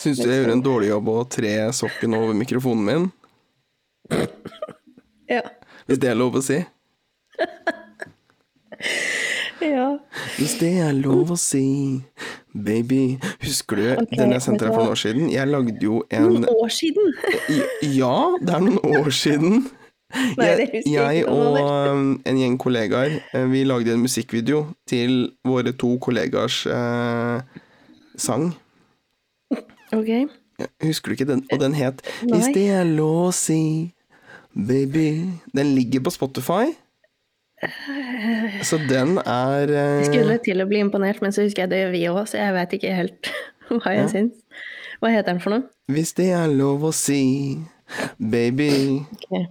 Syns du jeg gjør en dårlig jobb å tre sokken over mikrofonen min? Ja. Hvis det er lov å si? ja. Hvis det er lov å si, baby Husker du okay, den jeg sendte deg for noen år siden? Jeg lagde jo en Noen år siden! Ja, det er noen år siden. Jeg jeg og um, en gjeng kollegaer, eh, vi lagde en musikkvideo til våre to kollegers eh, sang. Ok. Husker du ikke den? Og den het Nei. Hvis det er lov å si, baby Den ligger på Spotify. Så den er uh... Jeg skulle til å bli imponert, men så husker jeg det gjør vi òg, så jeg vet ikke helt hva jeg Ja. syns. Hva heter den for noe? Hvis det er lov å si, baby Okay.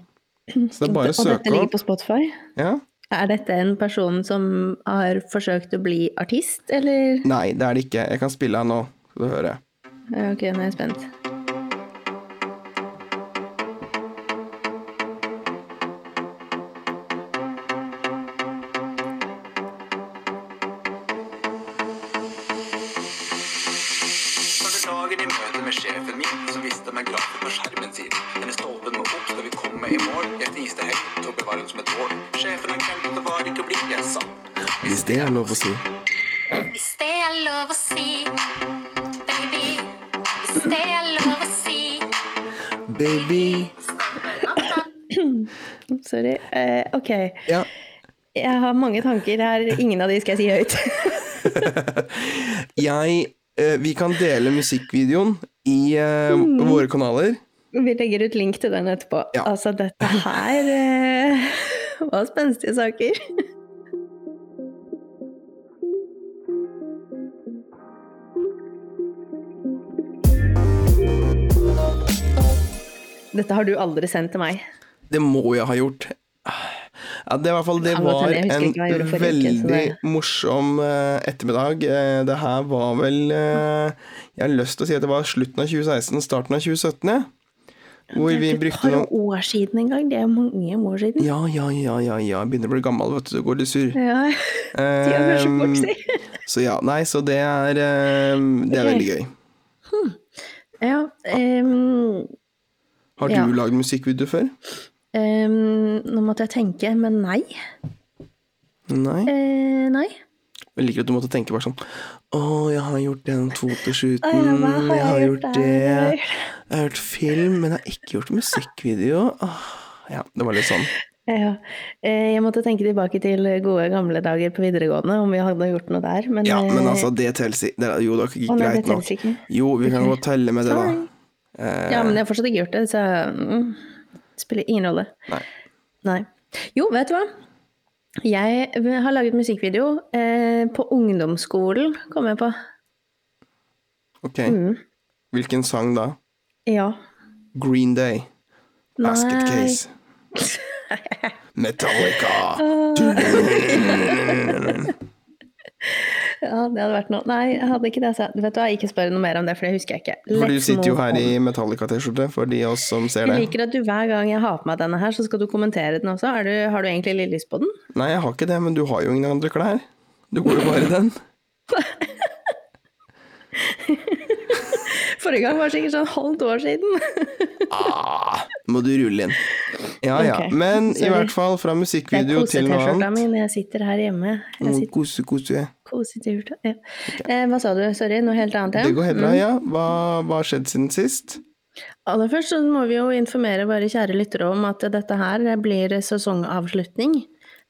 Så det er bare å Og dette ligger på Spotify? Ja. Er dette en person som har forsøkt å bli artist, eller? Nei, det er det ikke. Jeg kan spille her nå, så du høre. Ok, nå er jeg spent. Hvis det er lov å sjefen Sorry. Uh, ok. Ja. Jeg har mange tanker her. Ingen av de skal jeg si høyt. Jeg uh, Vi kan dele musikkvideoen i eh, våre kanaler. Vi legger ut link til den etterpå. Ja. Altså, dette her var spenstige saker. Dette har du aldri sendt til meg. Det må jeg ha gjort. Ja, det, fall, det var en uke, veldig morsom eh, ettermiddag. Eh, det her var vel eh, Jeg har lyst til å si at det var slutten av 2016, starten av 2017, Ja. Hvor vi Det er brukte et noe par år siden en gang. Det er mange år siden. Ja, ja, ja, ja, ja. Jeg begynner å bli gammel, vet du. Du går litt sur. Ja, Um, så si. så ja, nei, så det er eh, Det er okay. veldig gøy. Ja, Um, Har du Ja. lagd musikkvideo før? Ehm, nå måtte jeg tenke, men nei. Nei? Eh, nei. Jeg liker at du måtte tenke bare sånn Å, jeg har gjort den fotoshooten, hva har jeg har gjort gjort det? Jeg har gjort film, men jeg har ikke gjort musikkvideo. Åh, ja, det var litt sånn. Ja. Eh, jeg måtte tenke tilbake til gode gamle dager på videregående, om vi hadde gjort noe der. Men, Ja, men eh, altså, det teller ikke. Jo, det gikk greit det nok. Jo, vi kan godt telle med det, da. Eh, Ja, men jeg har fortsatt ikke gjort det, så mm, spiller ingen rolle. Nei. Nei. Jo, vet du hva? Jeg har laget musikkvideo eh, på ungdomsskolen, kom jeg på. Ok. Mm. Hvilken sang da? Ja. Green Day. Basket Nei. Case. Metallica. Ja, det hadde vært noe. Nei, jeg hadde ikke det. Så vet du hva, ikke spør noe mer om det, for det husker jeg ikke. For du sitter jo her i. Metallica-T-skjorte, for de av oss som ser det. Jeg liker at du hver gang jeg har på meg denne her, så skal du kommentere den også. Du, har du egentlig litt lyst på den? Nei, jeg har ikke det, men du har jo ingen andre klær. Du går jo bare i den. Forrige gang var det sikkert sånn halvt år siden. Ah, må du rulle inn. Ja ja. Men i hvert fall fra musikkvideo til noe annet. mi når jeg sitter her hjemme. Mm, sitter Kose, kose. kose-T-skjorta. Ja. Eh, hva sa du? Sorry, noe helt annet? ja? Det går helt bra, Mm. ja. Hva har skjedd siden sist? Aller først så må vi jo informere våre kjære lyttere om at dette her blir sesongavslutning.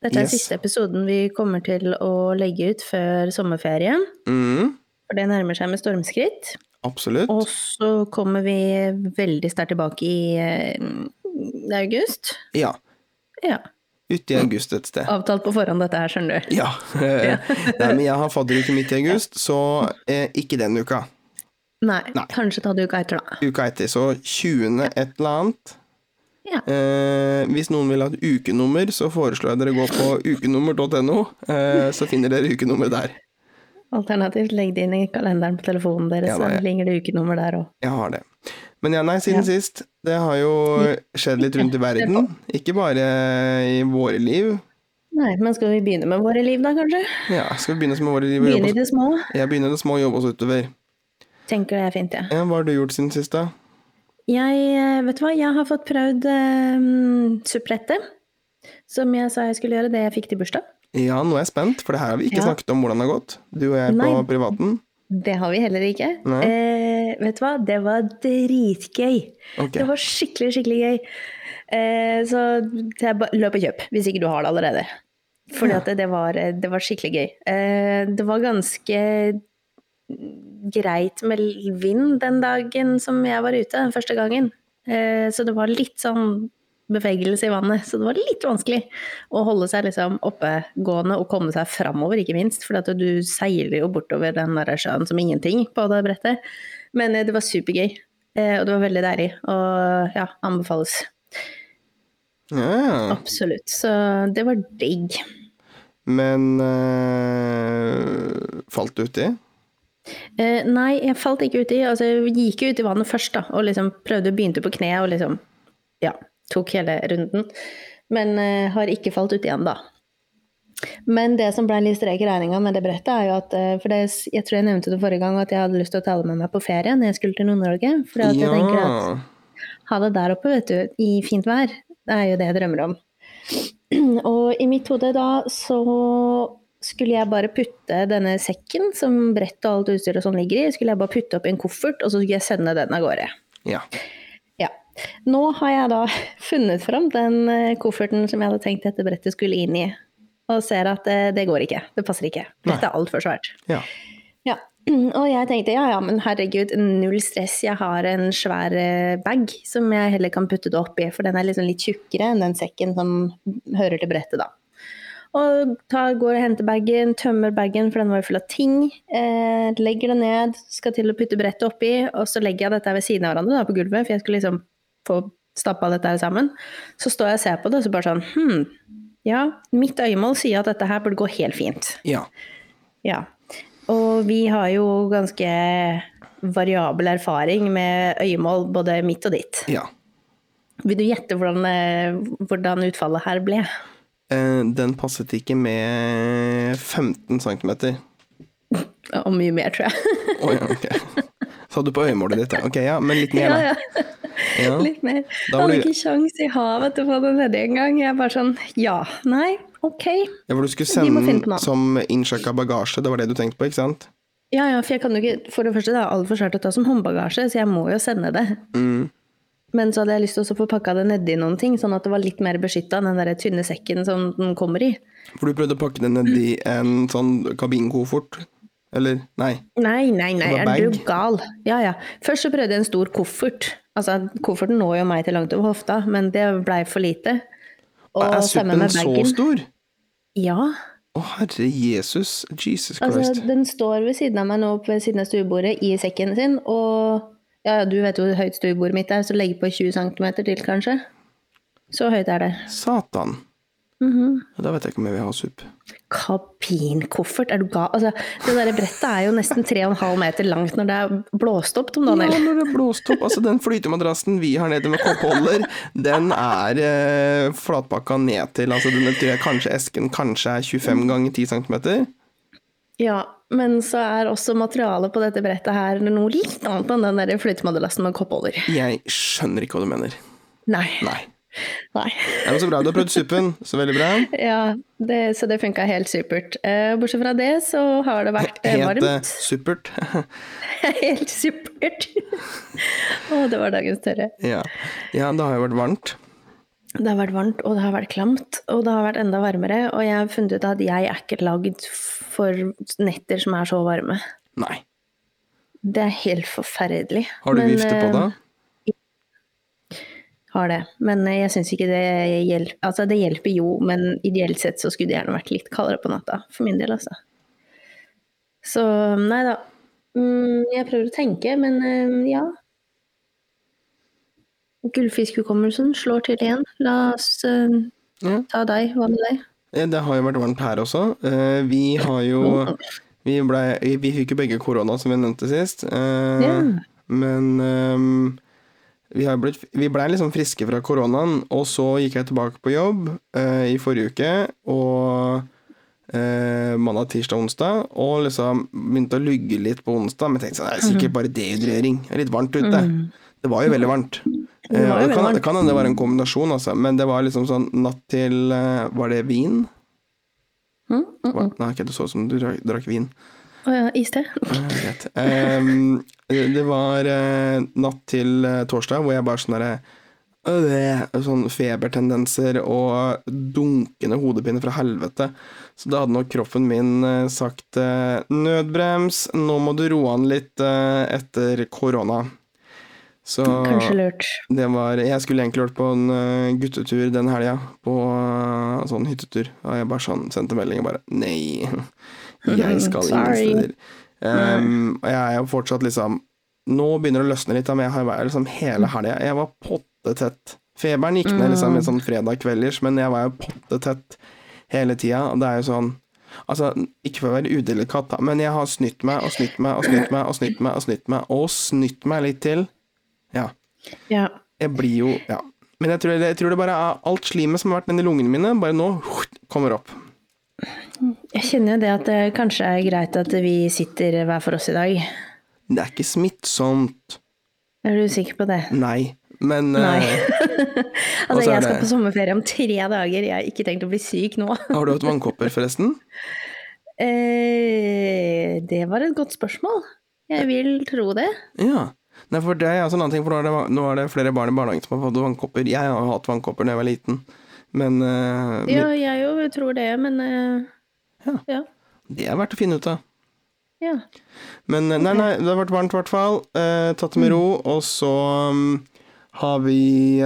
Dette er Yes. siste episoden vi kommer til å legge ut før sommerferien. Mm, For det nærmer seg med stormskritt. Absolutt. Og så kommer vi veldig sterkt tilbake i eh, august. Ja. Ja. Ute i august et sted. Avtalt på forhånd dette her, skjønner du. Ja. Nei, men jeg har fadderuke midt i august, så eh, ikke den uka. Nei, Nei. kanskje ta det uka etter, da. Uka etter. Så 20. et eller annet. Ja. Eh, hvis noen vil ha et ukenummer, så foreslår jeg dere gå på ukenummer.no, eh, så finner dere ukenummer der. Alternativt legg det inn i kalenderen på telefonen deres, Ja, så ja. ligger det ukenummer der òg. Jeg har det. Men ja, nei, siden Ja. sist. Det har jo skjedd litt rundt i verden. Ikke bare i våre liv. Nei, men skal vi begynne med våre liv, da, kanskje? Ja, skal vi begynne med våre liv? Begynne i det små? Jeg begynner det små og jobbe oss utover. Tenker det er fint, ja. Ja, hva har du gjort siden sist, da? Jeg, eh, vet du hva, jeg har fått prøvd um, supprette. Som jeg sa jeg skulle gjøre, det jeg fikk til bursdag. Ja, nå er jeg spent, for det her har vi ikke Ja. snakket om hvordan det har gått. Du og jeg på privaten. Det har vi heller ikke. Eh, vet du hva, det var dritgøy. Okay. Det var skikkelig, skikkelig gøy. Eh, så løp og kjøp, hvis ikke du har det allerede. Fordi Ja. at det, det, var, det var skikkelig gøy. Eh, det var ganske greit med vind den dagen som jeg var ute, den første gangen. Eh, så det var litt sånn bevegelse i vannet, så det var litt vanskelig å holde seg liksom oppegående og komme seg framover, ikke minst. For du seiler jo bortover den der sjøen som ingenting på det brettet. Men eh, det var supergøy, eh, og det var veldig deilig. Og ja, anbefales. Ja, Absolutt. Så det var digg. men øh, Falt du uti? Uh, nei, jeg falt ikke uti. Altså, jeg gikk jo ut i vannet først, da, og liksom prøvde å begynte på kne og liksom ja, tok hele runden. Men uh, har ikke falt ut igjen, da. Men det som ble en litt strek i regninga med det brettet, er jo at eh, For det, jeg tror jeg nevnte det forrige gang, at jeg hadde lyst til å ta det med meg på ferie når jeg skulle til Nord-Norge. For at jeg tenker at ha det der oppe, vet du, i fint vær. Det er jo det jeg drømmer om. Og i mitt hode da så skulle jeg bare putte denne sekken som brett og alt utstyr og sånn ligger i, skulle jeg bare putte opp i en koffert, og så skulle jeg sende den av gårde. ja. Nå har jeg da funnet fram den eh, kofferten som jeg hadde tenkt dette brettet skulle inn i, og ser at det, det går ikke. Det passer ikke. Dette er altfor svært. ja. Ja, og jeg tenkte ja ja, men herregud, null stress. Jeg har en svær eh, bag som jeg heller kan putte det oppi, for den er liksom litt tjukkere enn den sekken som hører til brettet, da. Og tar, går og henter bagen, tømmer bagen, for den var jo full av ting. Eh, legger det ned, skal til å putte brettet oppi, og så legger jeg dette ved siden av hverandre da, på gulvet, for jeg skulle liksom få stappa dette her sammen. Så står jeg og ser på det, og så bare sånn hm, ja, mitt øyemål sier at dette her burde gå helt fint. ja. Ja. Og vi har jo ganske variabel erfaring med øyemål, både mitt og ditt. ja. Vil du gjette hvordan, eh, hvordan utfallet her ble? Eh, Den passet ikke med 15 cm. Og mye mer, tror jeg. oh, ja, ok. Hadde du på øyemålet ditt, ja. Ok, ja, men litt mer, da. ja. Ja. Litt mer. Da Hadde du... ikke kjangs i havet til å få den nedi engang. Jeg er bare sånn ja, nei, ok. Ja, for du skulle sende den som innsjekka bagasje, det var det du tenkte på, ikke sant? Ja, ja, for jeg kan jo ikke For det første, det er altfor svært å ta som håndbagasje, så jeg må jo sende det. Mm. Men så hadde jeg lyst til å få pakka det nedi noen ting, sånn at det var litt mer beskytta den der tynne sekken som den kommer i. For du prøvde å pakke det nedi en sånn kabinkoffert? Eller? Nei. Nei, nei, nei, er du gal? Ja, ja. Først så prøvde jeg en stor koffert. Altså, kofferten når jo meg til langt over hofta, men det blei for lite. Og er suppen med så stor? Ja. Å, herre Jesus. Jesus Christ. Altså, den står ved siden av meg nå ved siden av stuebordet i sekken sin, og ja, du vet jo hvor høyt stuebordet mitt er, så legg på 20 cm til, kanskje. Så høyt er det. Satan. Mhm. Da vet jeg ikke om jeg vil ha supp. Kabinkoffert, er du gal? Altså, det der brettet er jo nesten 3,5 meter langt når det er blåst opp, Tom Ja, når det er blåst opp. Altså, den flytemadrassen vi har nede med koppholder, den er eh, flatpakka ned til Altså, den tror jeg kanskje esken kanskje er 25 ganger 10 cm. Ja, men så er også materialet på dette brettet her noe litt annet enn den der flytemadrassen med koppholder. Jeg skjønner ikke hva du mener. Nei. Nei. Nei. Ja, men så bra. Du har prøvd suppen. Så veldig bra. Ja, det, så det funka helt supert. Eh, bortsett fra det så har det vært varmt Helt eh, varmt. suppert. helt supert. Å, det var dagens tørre. ja. ja, det har jo vært varmt. Det har vært varmt, og det har vært klamt, og det har vært enda varmere. Og jeg har funnet ut at jeg er ikke lagd for netter som er så varme. Nei. Det er helt forferdelig. Har du Men, vifte på eh, da? Har det. Men eh, jeg syns ikke det hjelper. Altså, det hjelper jo, men ideelt sett så skulle det gjerne vært litt kaldere på natta. For min del, altså. Så nei da. Mm, jeg prøver å tenke, men eh, ja. Gullfiskhukommelsen slår til igjen. La oss uh, ta deg. Hva med deg? Det har jo vært varmt her også. Vi har jo Vi, ble, vi fikk jo begge korona, som vi nevnte sist. Ja. Men ehm, vi, har blitt, vi ble liksom friske fra koronaen, og så gikk jeg tilbake på jobb eh, i forrige uke, og eh, mandag, tirsdag, onsdag, og liksom begynte å lugge litt på onsdag. Men tenkte sånn, det er sikkert bare dehydrering. Det er litt varmt ute. Det var jo veldig varmt. Eh, var det, kan, det kan hende det var en kombinasjon, altså. Men det var liksom sånn natt til eh, Var det vin? Mm, mm, Var, nei, ikke det så ut som du drakk, drakk vin. Å ja, iste. Eh, Greit. Ehm, det var uh, natt til uh, torsdag hvor jeg bare sånn derre øh, Sånn febertendenser og dunkende hodepine fra helvete. Så da hadde nok kroppen min uh, sagt nødbrems, nå må du roe an litt etter korona. Så Kanskje lurt. det var Jeg skulle egentlig vært på en guttetur den helga, på sånn hyttetur. Og jeg bare sånn sendte melding og bare Nei, jeg skal ingen steder. Um, og jeg er jo fortsatt liksom Nå begynner det å løsne litt, men jeg har vært liksom hele helga Jeg var pottetett. Feberen gikk ned liksom en sånn fredag kvelders, men jeg var jo pottetett hele tida. Og det er jo sånn Altså, ikke for å være udelikat, da, men jeg har snytt meg og snytt meg og snytt meg og snytt meg og snytt meg og snytt meg litt til. Ja Ja. jeg blir jo Ja. Men jeg tror, jeg tror det bare er alt slimet som har vært nedi lungene mine, bare nå kommer opp. Jeg kjenner jo det at det kanskje er greit at vi sitter hver for oss i dag. Det er ikke smittsomt. Er du sikker på det? Nei. Men Nei. eh, Altså, er jeg skal det- på sommerferie om tre dager. Jeg har ikke tenkt å bli syk nå. har du hatt vannkopper, forresten? Eh, det var et godt spørsmål. Jeg vil tro det. Ja. Nei, for det er altså en annen ting, for nå er, det, nå er det flere barn i barnehagen som har fått vannkopper. Jeg har hatt vannkopper da jeg var liten, men uh, Ja, jeg jo tror det, men uh, Ja. ja. det er verdt å finne ut av. ja. Men eh, nei, nei, det har vært varmt i hvert fall. Uh, tatt det med ro. Og så um, har vi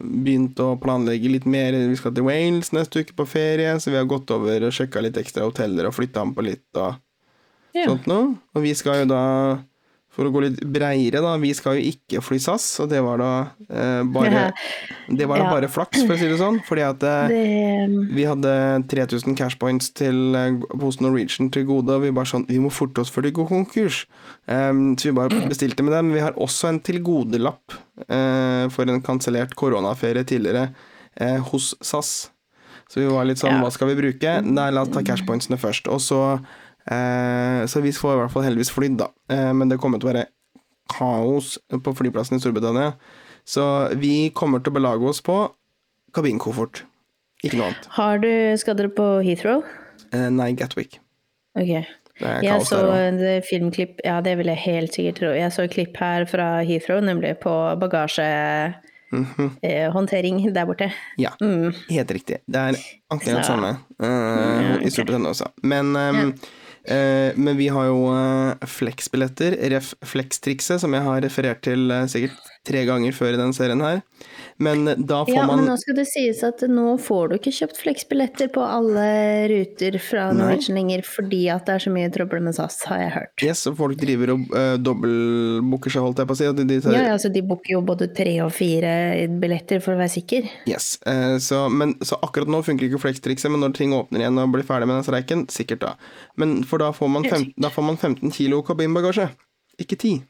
begynt å planlegge litt mer. Vi skal til Wales neste uke på ferie, så vi har gått over og sjekka litt ekstra hoteller og flytta an på litt og Ja. sånt noe. Og vi skal jo da, for å gå litt breiere, da, vi skal jo ikke fly SAS, og det var da eh, bare Det var da Ja. bare flaks, for å si det sånn. Fordi at eh, Det, vi hadde 3000 cashpoints til, eh, hos Norwegian til gode, og vi bare sånn Vi må forte oss før de går konkurs. Um, så vi bare bestilte med dem. Vi har også en tilgodelapp uh, for en kansellert koronaferie tidligere eh, hos SAS. Så vi var litt sånn Ja. Hva skal vi bruke? Nei, la oss ta cashpointsene først. Og så eh, Så vi får i hvert fall heldigvis flydd, da. Eh, men det kommer til å være kaos på flyplassen i Storbritannia. Så vi kommer til å belage oss på kabinkoffert. Ikke noe annet. har du Skal dere på Heathrow? Eh, nei, Gatwick. Ok. Jeg så et filmklipp, ja det vil jeg helt sikkert tro. Jeg så et klipp her fra Heathrow, nemlig på bagasjehåndtering der borte. Ja, Mm. helt riktig. Det er akkurat Så- samme eh, okay. i. Storbritannia også. Men, um, yeah. uh, men vi har jo uh, Flex-billetter, ref. Flex-trikset, som jeg har referert til eh, sikkert tre ganger før i den serien her. Men eh, da får Ja, man men nå skal det sies at nå får du ikke kjøpt Flex-billetter på alle ruter fra. Norwegian lenger, fordi at det er så mye trøbbel med SAS, har jeg hørt. Yes, og folk driver og uh, dobbeltbooker seg, holdt jeg på å si. De, de tar, Ja, ja, altså de booker jo både tre og fire billetter for å være sikker. Yes, uh, så, men, så akkurat nå funker ikke Flex-trikset, men når ting åpner igjen og blir ferdig med den streiken, sikkert da. Men for da får man, fem, da får man 15 kilo kabinbagasje, ikke 10.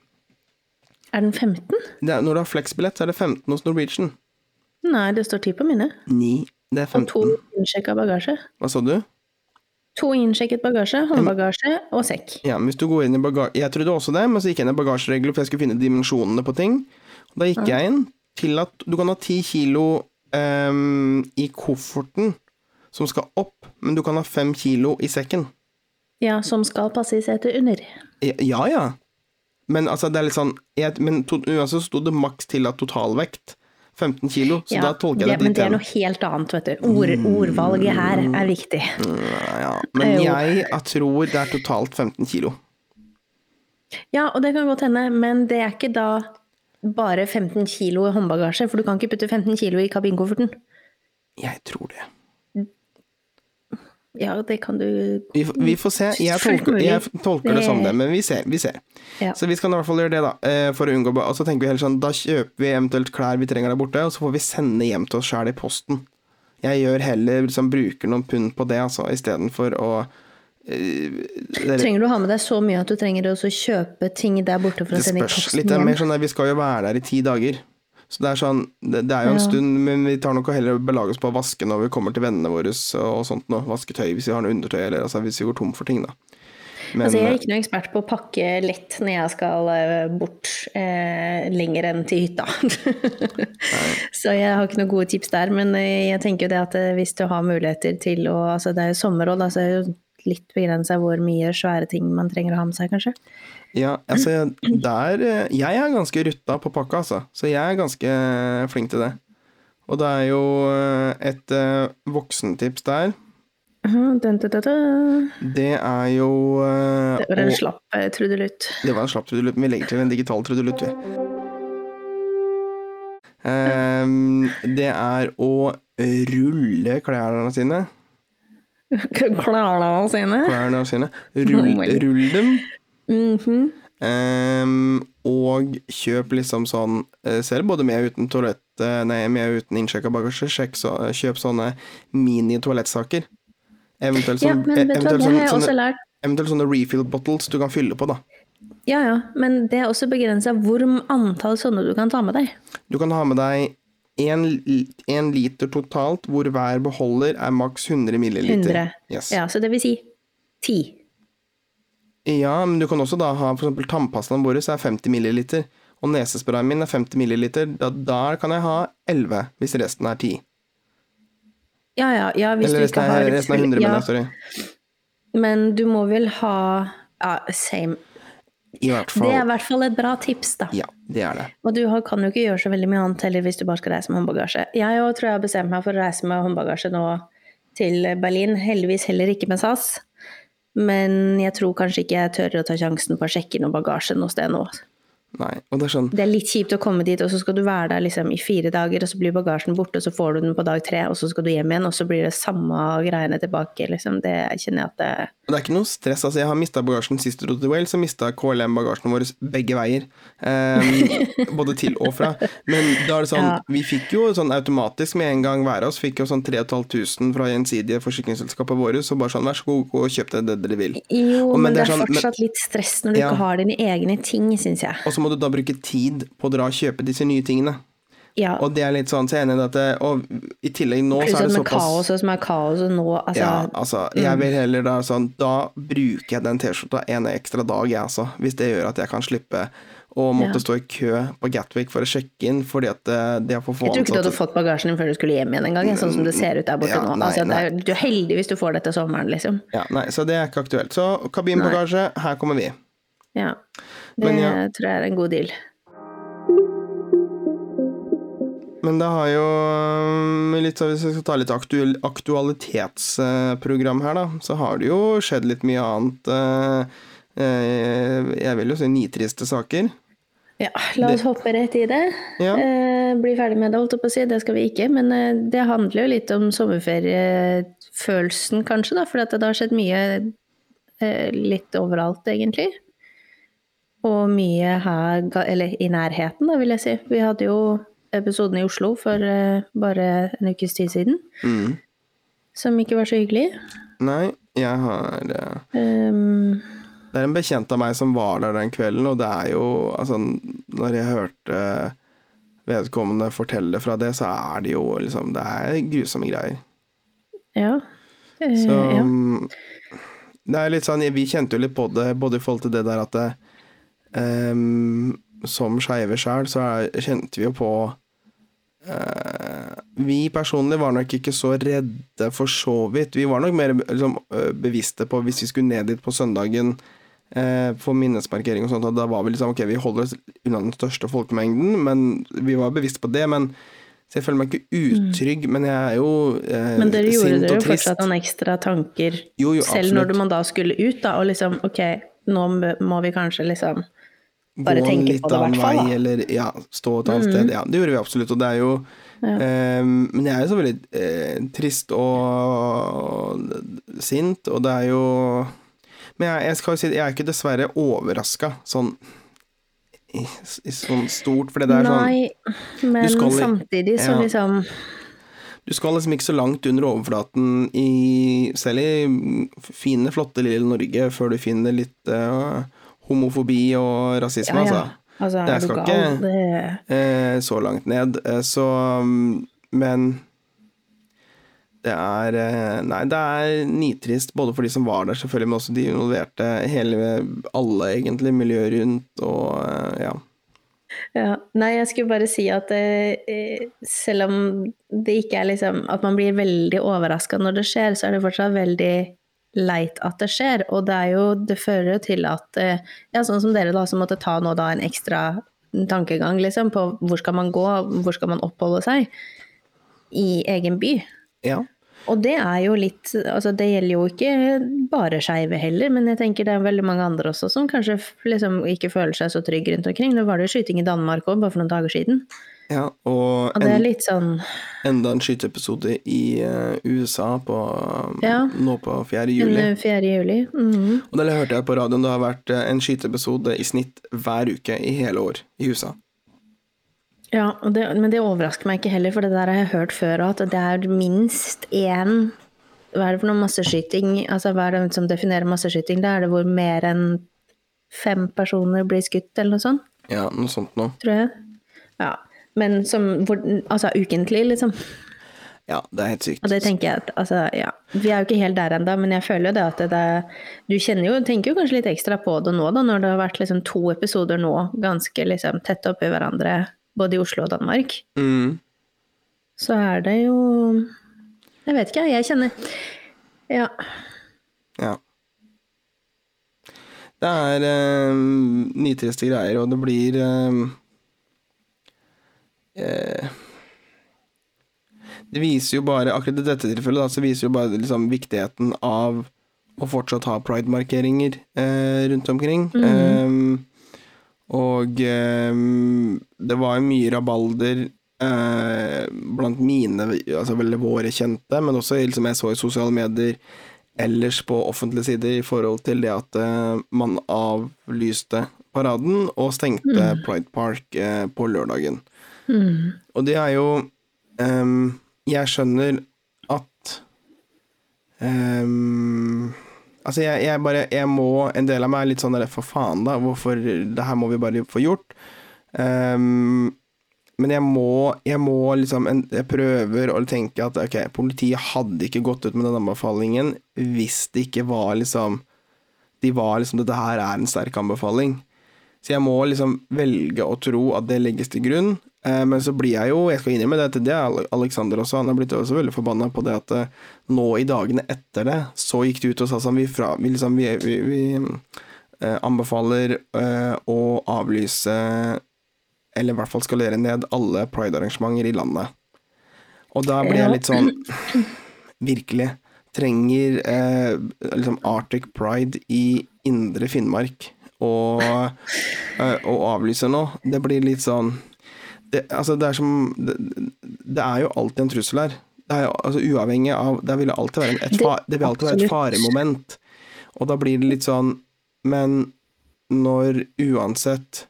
Er den 15? Det er, når du har Flex-billett, så er det 15 hos Norwegian. Nei, det står 10 på mine. 9. Det er 15. Og to 15. innsjekka bagasje. Hva sa du? To innsjekket bagasje, håndbagasje og sekk. Ja, men hvis du går inn i bagasje... Jeg trodde også det, men så gikk jeg inn i bagasjeregler, for jeg skulle finne dimensjonene på ting. Da gikk jeg inn til at du kan ha 10 kilo um, i kofferten som skal opp, men du kan ha fem kilo i sekken. Ja, som skal passe i setet under. Ja, ja. Men altså, det er litt sånn jeg, Men to, uansett sto det maks til at totalvekt 15 kilo, så Ja, da tolker jeg det men det er noe helt annet, vet du. Ord, ordvalget her er viktig. Ja, men jeg, jeg tror det er totalt 15 kilo. Ja, og det kan godt hende, men det er ikke da bare 15 kilo i håndbagasje, for du kan ikke putte 15 kilo i kabinkofferten. Jeg tror det. Ja, det kan du Vi, får- vi får se. Jeg tolker, jeg tolker det som Det- det, men vi ser. Vi ser. Ja. Så vi skal i hvert fall gjøre det, da. eh, For å unngå Og så tenker vi heller sånn, da kjøper vi eventuelt klær vi trenger der borte, og så får vi sende hjem til oss sjæl i posten. Jeg gjør heller liksom bruker noen pund på det, altså, istedenfor å eh, det, Trenger du ha med deg så mye at du trenger å kjøpe ting der borte for å sende i posten litt. Det hjem? mer sånn at vi skal jo være der i ti dager. Så det er sånn, det, det er jo en Ja. stund, men vi tar nok og heller belage oss på å vaske når vi kommer til vennene våre og sånt nå. Vaske tøy hvis vi har noe undertøy, eller altså hvis vi går tom for ting, da. Men, altså, jeg er ikke noen ekspert på å pakke lett når jeg skal eh, bort eh, lenger enn til hytta. så jeg har ikke noen gode tips der. Men eh, jeg tenker jo det at eh, hvis du har muligheter til å altså Det er jo sommer òg, da, så er det jo litt begrensa hvor mye svære ting man trenger å ha med seg, kanskje. Ja, altså, der eh, Jeg er ganske rutta på pakka, altså. Så jeg er ganske flink til det. Og det er jo eh, et eh, voksentips der. Det er jo eh, Det var en slapp eh, trudelutt. Det var en slapp trudelutt, men vi legger til en digital trudelutt, vi. Ehm, det er å rulle klærne sine. Klærne sine. Klærne sine. Rull, rull dem. Mhm. um, og kjøp liksom sånn Ser Selv både med og uten toalett eh, Nei, med og uten innsjekka bagasje. Så, kjøp sånne mini-toalettsaker. Eventuelt, Ja, sånn, men vet eventuelt, sånne, sånne, eventuelt sånne refill bottles du kan fylle på, da. Ja, ja, men det er også begrensa hvor antall sånne du kan ta med deg. Du kan ha med deg én liter totalt, hvor hver beholder er maks 100 milliliter. 100. Yes. Ja, så det vil si ti. Ja, men du kan også da ha eksempel tannpastaen vår er 50 milliliter, og nesesprayen min er 50 milliliter. Da, da, kan jeg ha 11, hvis resten er 10. Ja, ja, ja, hvis Eller du ikke resten har er, resten er 100, ja, men sorry. Men du må vel ha ja, same. I hvert Det er i hvert fall et bra tips, da. Ja, det er det. Og du har, kan jo ikke gjøre så veldig mye annet heller hvis du bare skal reise med håndbagasje. Jeg òg tror jeg har bestemt meg for å reise med håndbagasje nå til Berlin. Heldigvis heller ikke med SAS. Men jeg tror kanskje ikke jeg tør å ta sjansen på å sjekke noe bagasje noe sted nå. Nei, og det er sånn Det er litt kjipt å komme dit, og så skal du være der liksom i fire dager, og så blir bagasjen borte, og så får du den på dag tre, og så skal du hjem igjen, og så blir det samme greiene tilbake. Liksom. Det kjenner jeg at det Det er ikke noe stress. altså Jeg har mista bagasjen sist jeg dro til Wales, og mista KLM bagasjen vår begge veier. Um, både til og fra. Men da er det sånn, Ja. vi fikk jo sånn automatisk med en gang hver av oss fikk jo sånn 3500 fra gjensidige forsikringsselskapet våre, så bare sånn vær så god, gå og kjøp det dere vil. Jo, Og men men det er sånn- fortsatt litt stress når du Ja. ikke har dine egne ting, syns jeg. Og så må du da bruke tid på å dra og kjøpe disse nye tingene. Ja. Og det er litt sånn, så jeg er enig i at det, Og i tillegg nå Plutselig så er det såpass kaoset som er kaoset nå, altså Ja, altså, jeg vil heller da sånn Da bruker jeg den T-skjorta en ekstra dag, jeg, altså. Hvis det gjør at jeg kan slippe å måtte Ja. stå i kø på Gatwick for å sjekke inn, fordi at de det er for få Jeg tror ikke du hadde fått bagasjen din før du skulle hjem igjen en gang, sånn som det ser ut der borte Ja, nå. nei, altså, nei. er, du er heldig hvis du får det til sommeren, liksom. Ja, nei, så det er ikke aktuelt. Så kabinbagasje, her kommer vi. Ja. Det ja. tror jeg er en god deal. Men det har jo um, litt, Hvis vi skal ta litt aktuell, aktualitetsprogram her, da, så har det jo skjedd litt mye annet. eh, eh, Jeg vil jo si nitriste saker. Ja, la oss hoppe rett i det. Ja. Eh, bli ferdig med det, holdt jeg på å si. Det skal vi ikke. Men eh, det handler jo litt om sommerferiefølelsen, kanskje, da. For det har skjedd mye eh, litt overalt, egentlig. Og mye her, eller i nærheten, da, vil jeg si. Vi hadde jo episoden i Oslo for eh, bare en ukes tid siden. Mm. Som ikke var så hyggelig. Nei, jeg har Um, Det er en bekjent av meg som var der den kvelden, og det er jo Altså, når jeg hørte vedkommende fortelle fra det, så er det jo liksom Det er grusomme greier. ja. Uh, Så ja. mm, Det er litt sånn Vi kjente jo litt på det, både i forhold til det der at det, ehm, Som skeive sjæl, så er, kjente vi jo på uh, Vi personlig var nok ikke så redde for så vidt. Vi var nok mer liksom, øh, bevisste på hvis vi skulle ned dit på søndagen uh, for minnesmarkering og sånt, at da var vi liksom ok, vi holder oss unna den største folkemengden, men vi var bevisste på det. men så jeg føler meg ikke utrygg, men jeg er jo eh, Men dere gjorde dere jo fortsatt noen ekstra tanker Jo, jo, selv når man da skulle ut, da, og liksom ok, nå må vi kanskje liksom bare tenke på det, i hvert fall. vei. Mm. eller ja, stå et annet sted. Ja, det gjorde vi absolutt, og det er jo eh, Men jeg er jo så veldig eh, trist og sint, og det er jo Men jeg, jeg skal jo si jeg er ikke dessverre overraska sånn i, i sånn stort, for det er sånn Nei, men skal samtidig så ja. liksom Du skal liksom ikke så langt under overflaten i selv i fine, flotte lille Norge før du finner litt eh, homofobi og rasisme, Ja, ja. altså. Altså, Jeg skal gal? ikke- eh, så langt ned. Eh, så mm, Men det er eh, Nei, det er nitrist både for de som var der, selvfølgelig, men også de involverte. Hele, alle, egentlig. Miljøet rundt og eh, ja. Ja. Nei, jeg skulle bare si at eh, selv om det ikke er liksom At man blir veldig overraska når det skjer, så er det fortsatt veldig leit at det skjer. Og det er jo Det fører jo til at eh, Ja, sånn som dere, da, som måtte ta nå da en ekstra tankegang, liksom, på hvor skal man gå, hvor skal man oppholde seg i egen by. ja. Og det er jo litt Altså, det gjelder jo ikke bare skeive heller, men jeg tenker det er veldig mange andre også som kanskje liksom ikke føler seg så trygge rundt omkring. Nå var det jo skyting i Danmark òg, bare for noen dager siden. Ja. Og Og det er en, litt sånn enda en skyteepisode i eh, USA på, Ja. nå på 4. juli. 4. juli. Mhm. Og det hørte jeg på radioen, det har vært eh, en skyteepisode i snitt hver uke i hele år i USA. Ja, det, men det overrasker meg ikke heller, for det der har jeg hørt før, at det er minst én Hva er det for noe masseskyting? Altså, hva er det som definerer masseskyting? Det er det hvor mer enn fem personer blir skutt, eller noe sånt, Ja, noe sånt noe. tror jeg. Ja. Men som Altså ukentlig, liksom. Ja, det er helt sykt. Og det tenker jeg at altså, ja. Vi er jo ikke helt der ennå, men jeg føler jo det at det, Du kjenner jo, tenker jo kanskje litt ekstra på det nå, da, når det har vært liksom to episoder nå ganske liksom tett oppi hverandre, både i Oslo og Danmark. Mm. Så er det jo Jeg vet ikke, jeg kjenner Ja. Ja. Det er eh, nitriste greier, og det blir eh, eh, Det viser jo bare, akkurat i dette tilfellet, da, så viser jo bare liksom viktigheten av å fortsatt ha pride-markeringer eh, rundt omkring. Eh, og eh, det var mye rabalder eh, blant mine, altså veldig våre kjente, men også liksom jeg så i sosiale medier ellers på offentlige sider i forhold til det at man avlyste paraden og stengte Pride Park på lørdagen. Og det er jo um, Jeg skjønner at um, Altså, jeg, jeg bare Jeg må En del av meg er litt sånn der For faen, da. Hvorfor Det her må vi bare få gjort. Um, men jeg må, jeg må liksom Jeg prøver å tenke at ok, politiet hadde ikke gått ut med den anbefalingen hvis det ikke var liksom De var liksom Dette her er en sterk anbefaling. Så jeg må liksom velge å tro at det legges til grunn. Eh, men så blir jeg jo, jeg skal innrømme det det, er Alexander også, han har blitt også veldig forbanna på det at eh, nå i dagene etter det, så gikk det ut og sa sånn, vi, fra, vi, liksom, vi, vi, vi eh, anbefaler å avlyse, eller i hvert fall skalere ned alle pride-arrangementer i landet. Og da blir jeg litt sånn, virkelig, trenger eh, liksom Arctic Pride i indre Finnmark og, avlyse og avlyser nå. Det blir litt sånn det, altså det er som det, det er jo alltid en trussel her. Det er jo, altså uavhengig av Det vil alltid være, et, fa, det vil alltid være et faremoment. Og da blir det litt sånn Men når uansett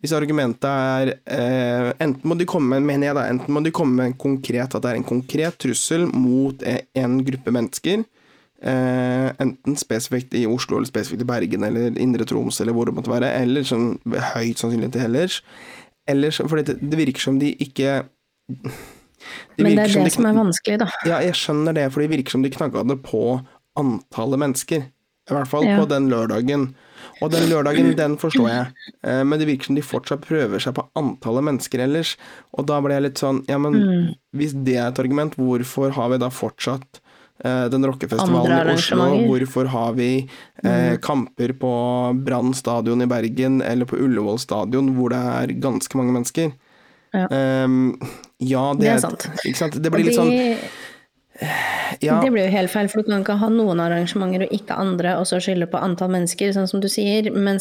Hvis argumentet er eh, Enten må de komme mener jeg da, enten må de komme med en konkret At det er en konkret trussel mot e- en gruppe mennesker. Eh, enten spesifikt i Oslo, eller spesifikt i Bergen, eller Indre Troms, eller hvor det måtte være. Eller sånn høyt sannsynlig til ellers. Eller så- fordi det, det virker som de ikke de Men det er som det de som er vanskelig, da. Ja, jeg skjønner det, for det virker som de knagga det på antallet mennesker. I hvert fall Ja. på den lørdagen. Og den lørdagen, den forstår jeg. Eh, Men det virker som de fortsatt prøver seg på antallet mennesker ellers. Og da ble jeg litt sånn Ja, men Mm. hvis det er et argument, hvorfor har vi da fortsatt den rockefestivalen i Oslo? Hvorfor har vi eh, kamper på Brann stadion i Bergen eller på Ullevål stadion hvor det er ganske mange mennesker? Ja. um, ja, det, Det er sant. Sant? Det blir litt sånn ja, Det blir jo helt feil, for du kan ikke ha noen arrangementer og ikke andre, og så skylde på antall mennesker, sånn som du sier. Men,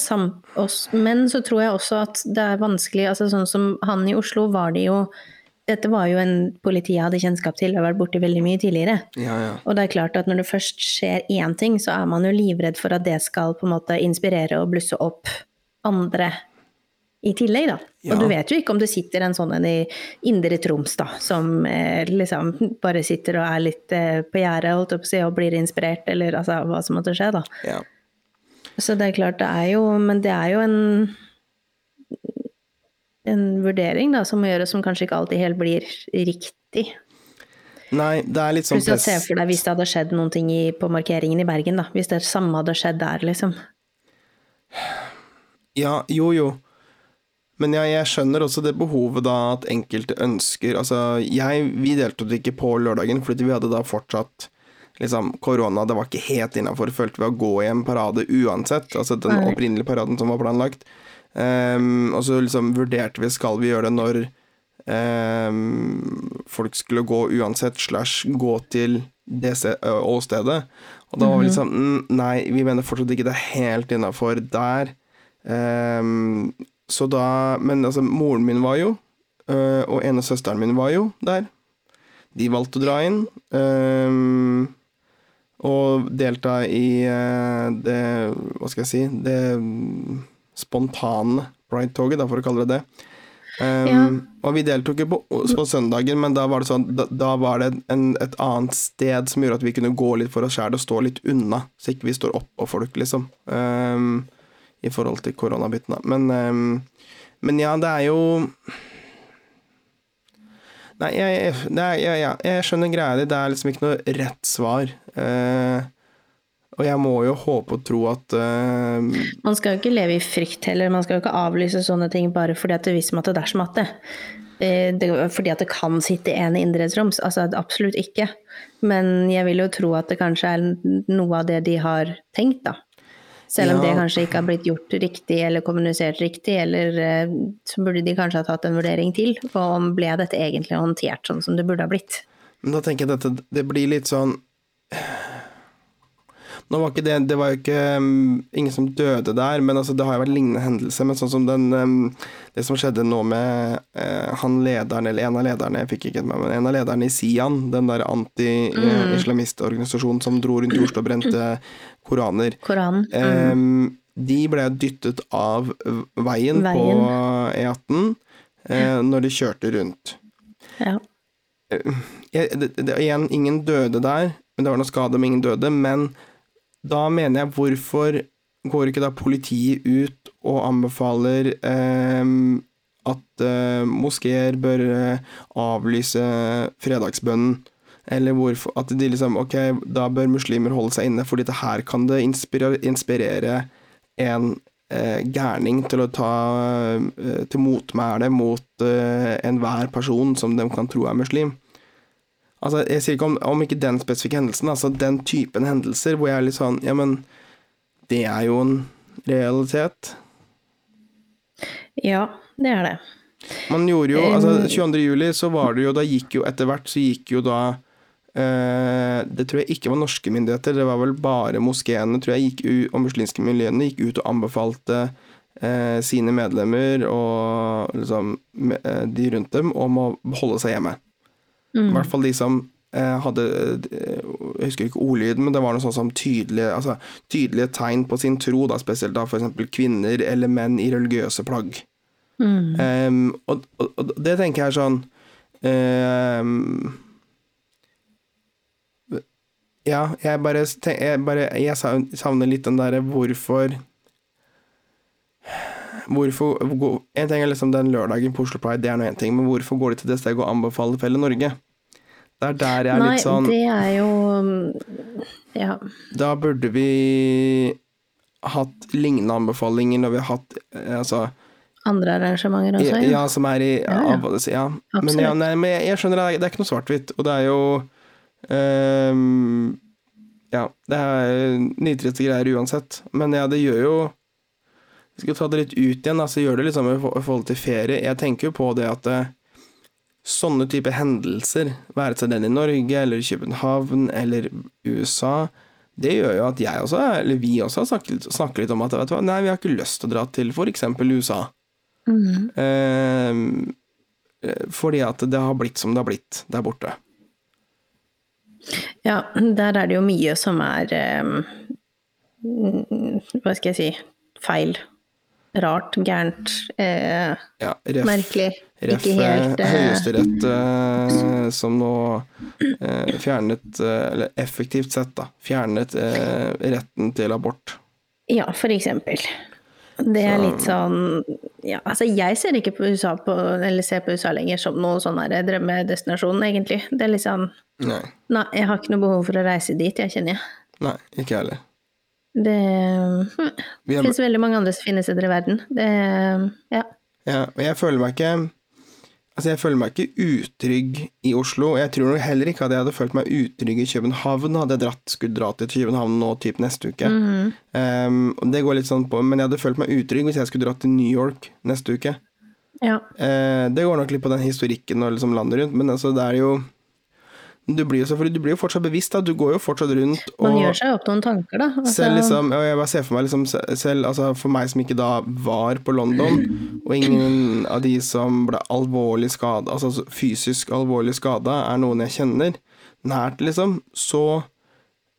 men så tror jeg også at det er vanskelig altså Sånn som han i Oslo var det jo Dette var jo en politi jeg hadde kjennskap til og vært borti veldig mye tidligere. ja, ja. Og det er klart at når det først skjer én ting, så er man jo livredd for at det skal på en måte inspirere og blusse opp andre i tillegg, da. Ja. Og du vet jo ikke om det sitter en sånn en i Indre Troms, da, som eh, liksom bare sitter og er litt eh, på gjerdet, holdt jeg på å si, og blir inspirert, eller altså hva som måtte skje, da. ja. Så det er klart, det er jo Men det er jo en en vurdering da, som må gjøres, som kanskje ikke alltid helt blir riktig. Nei, det er litt sånn press. se for deg hvis det hadde skjedd noen ting i, på markeringen i Bergen, da. Hvis det samme hadde skjedd der, liksom. Ja, jo, jo. Men jeg, jeg skjønner også det behovet da at enkelte ønsker Altså, jeg, vi deltok ikke på lørdagen, fordi vi hadde da fortsatt liksom, korona. Det var ikke helt innafor, følte vi, å gå i en parade uansett. Altså den opprinnelige paraden som var planlagt. Ehm, og så liksom vurderte vi skal vi gjøre det når um, folk skulle gå uansett, slash gå til det åstedet. Og da var vi liksom mm, Nei, vi mener fortsatt ikke det er helt innafor der. Um, så da Men altså, moren min var jo, uh, og ene søsteren min var jo der. De valgte å dra inn. Um, og delta i uh, det Hva skal jeg si Det spontane Pride-toget, da, for å kalle det det. Um, Ja. Og vi deltok jo på, på søndagen, men da var det sånn Da, da var det en, et annet sted som gjorde at vi kunne gå litt for oss sjæl og stå litt unna, så ikke vi står oppå folk, liksom. Um, I forhold til koronabiten. Men, um, men ja, det er jo Nei, jeg, jeg, det er, jeg, jeg, skjønner greia di. Det er liksom ikke noe rett svar. Eh, og jeg må jo håpe og tro at uh, Man skal jo ikke leve i frykt heller, man skal jo ikke avlyse sånne ting bare fordi at det viser at det er som at det. Eh, det fordi at det kan sitte en i idrettsroms, altså absolutt ikke. Men jeg vil jo tro at det kanskje er noe av det de har tenkt, da. Selv om Ja. det kanskje ikke har blitt gjort riktig eller kommunisert riktig, eller eh, så burde de kanskje ha tatt en vurdering til. på om ble dette egentlig håndtert sånn som det burde ha blitt. Men da tenker jeg dette det blir litt sånn Nå var ikke det Det var jo ikke um, ingen som døde der, men altså, det har jo vært lignende hendelser. Men sånn som den um, Det som skjedde nå med uh, han lederen, eller en av lederne, jeg fikk ikke med men en av lederne i Sian, den der anti-islamistorganisasjonen som dro rundt i Oslo og brente koraner. Koranen. Mm. De ble dyttet av veien, på E18 uh, når de kjørte rundt. Ja. Jeg, det, det, igjen, ingen døde der, men det var noe skade, om ingen døde. Men da mener jeg, hvorfor går ikke da politiet ut og anbefaler eh, at eh, moskeer bør eh, avlyse fredagsbønnen? Eller hvorfor at de liksom Ok, da bør muslimer holde seg inne, fordi det her kan det inspirere, inspirere en eh, gærning til å ta eh, til motmæle mot eh, enhver person som de kan tro er muslim. Altså, jeg sier ikke om, om ikke den spesifikke hendelsen, altså den typen hendelser hvor jeg er litt sånn Ja, men det er jo en realitet. ja, det er det. Man gjorde jo Altså, 22. juli så var det jo Da gikk jo etter hvert så gikk jo da eh, Det tror jeg ikke var norske myndigheter, det var vel bare moskeene tror jeg gikk ut, og muslimske miljøene gikk ut og anbefalte eh, sine medlemmer og liksom eh, de rundt dem om å holde seg hjemme. I hvert fall de som eh, hadde eh, Jeg husker ikke ordlyden, men det var noe sånn som tydelige, altså, tydelige tegn på sin tro, da, spesielt da f.eks. kvinner eller menn i religiøse plagg. Em, og, og, og det tenker jeg er sånn um, Ja, jeg bare, jeg bare Jeg savner litt den derre hvorfor Hvorfor gå- En ting er liksom den lørdagen på Oslo Pride, det er nå én ting, men hvorfor går de til det steget og anbefaler Felle Norge? Det er der jeg er Nei, litt sånn Nei, det er jo Ja. Da burde vi hatt lignende anbefalinger når vi har hatt eh, altså Andre arrangementer også, ja, ja. som er i Ja, ja. av- ja. Men, ja, nei, men jeg, skjønner det, det er ikke noe svart-hvitt, og det er jo um, Ja, det er nitrete greier uansett, men ja, det gjør jo skal ta det litt ut igjen, altså gjør det liksom i i forhold til ferie. Jeg tenker jo på det at eh, sånne type hendelser, være seg den i Norge eller København eller USA, det gjør jo at jeg også, eller vi også, har snakket, snakker litt om at vet du hva, nei, vi har ikke lyst til å dra til f.eks. USA. Mm. eh, fordi at det har blitt som det har blitt der borte. Ja, der er det jo mye som er eh, mm, Hva skal jeg si feil. Rart, gærent, eh, Ja, ref, merkelig. ref Ikke helt eh, eh, Høyesterett eh, som nå eh, fjernet, eh, eller effektivt sett, da, fjernet eh, retten til abort. Ja, for eksempel. Det er litt sånn ja, altså Jeg ser ikke på USA på, eller ser på USA lenger som noen sånn drømmedestinasjon, egentlig. Det er litt sånn Nei. Nei, jeg har ikke noe behov for å reise dit, jeg kjenner jeg. Nei, ikke jeg heller. Det hm, har- finnes veldig mange andre fine steder i verden. Det Ja. Ja, og jeg føler meg ikke Altså, jeg føler meg ikke utrygg i Oslo. Jeg tror heller ikke at jeg hadde følt meg utrygg i København hadde jeg dratt, skulle dra til København nå typ neste uke. um, det går litt sånn på, men jeg hadde følt meg utrygg hvis jeg skulle dratt til New York neste uke. ja. Uh, det går nok litt på den historikken og liksom landet rundt, men altså, det er jo du blir, jo du blir jo fortsatt bevisst, da. Du går jo fortsatt rundt Man gjør seg opp noen tanker, da. Altså, selv liksom, og jeg bare ser for meg liksom selv, altså For meg som ikke da var på London, og ingen av de som ble alvorlig skada, altså fysisk alvorlig skada, er noen jeg kjenner nært, liksom, så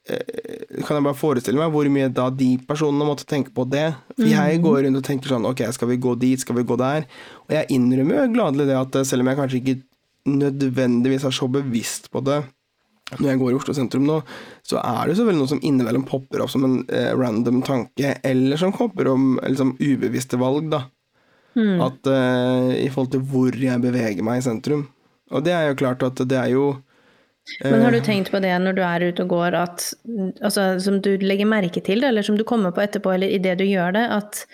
eh, kan jeg bare forestille meg hvor mye da de personene måtte tenke på det. For jeg går rundt og tenker sånn Ok, skal vi gå dit, skal vi gå der? Og jeg innrømmer jo gladelig det at eh, selv om jeg kanskje ikke nødvendigvis er så bevisst på det når jeg går i Oslo sentrum nå, så er det selvfølgelig noe som innimellom popper opp som en eh, random tanke, eller som popper om liksom, ubevisste valg, da. At eh, I forhold til hvor jeg beveger meg i sentrum. Og det er jo klart at det er jo Men har du tenkt på det når du er ute og går, at altså, som du legger merke til eller som du kommer på etterpå, eller idet du gjør det, at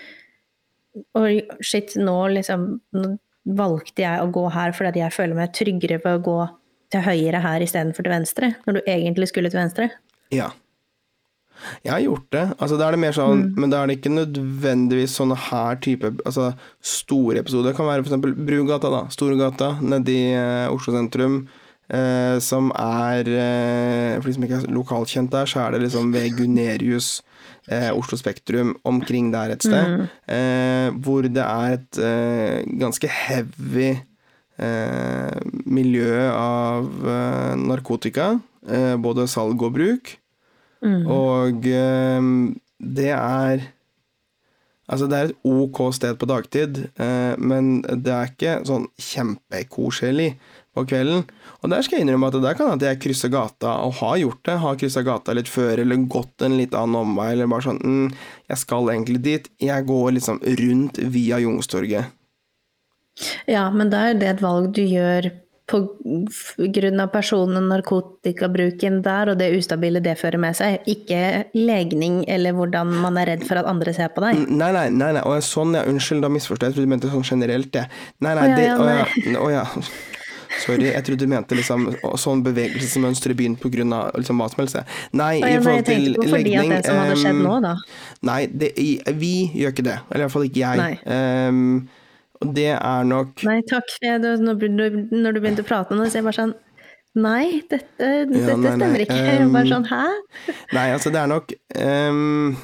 Oi, shit, nå liksom Nå valgte jeg å gå her fordi jeg føler meg tryggere ved å gå til høyre her istedenfor til venstre, når du egentlig skulle til venstre. Ja. Jeg har gjort det. Altså, da er det mer sånn, Men da er det ikke nødvendigvis sånne her type altså, store episoder. Det kan være f.eks. Brugata, da. Storgata nedi eh, Oslo sentrum. Eh, som er eh, For de som ikke er lokalkjent der, så er det liksom ved Gunerius, eh, Oslo Spektrum, omkring der et sted. Eh, hvor det er et eh, ganske heavy eh, miljø av eh, narkotika. Eh, både salg og bruk. Og eh, det er Altså, det er et ok sted på dagtid, eh, men det er ikke sånn kjempekoselig på kvelden. Og der skal jeg innrømme at det der kan at jeg krysser gata, og har gjort det. Har kryssa gata litt før, eller gått en litt annen omvei, eller bare sånn mm, Jeg skal egentlig dit. Jeg går liksom rundt via Youngstorget. Ja, men da er det et valg du gjør på grunn av personen og narkotikabruken der, og det ustabile det fører med seg. Ikke legning eller hvordan man er redd for at andre ser på deg. Nei, nei, nei, nei. Og sånn, ja. Unnskyld, da misforstår jeg. Jeg du mente sånn generelt, det. Nei, nei, Å, ja, det ja, Å ja. Å, ja. Sorry, jeg trodde du mente liksom sånn bevegelsesmønster i byen av liksom som helst. Nei, i forhold til legning fordi at det som hadde skjedd nå, da. Nei, det, vi gjør ikke det. Eller i hvert fall ikke jeg. Nei. Og det er nok Nei, takk. jeg- Når du begynte å prate nå, så jeg bare sånn Nei, dette, dette nei, nei, stemmer ikke. Jeg ehm, bare sånn Hæ? Nei, altså det er nok um,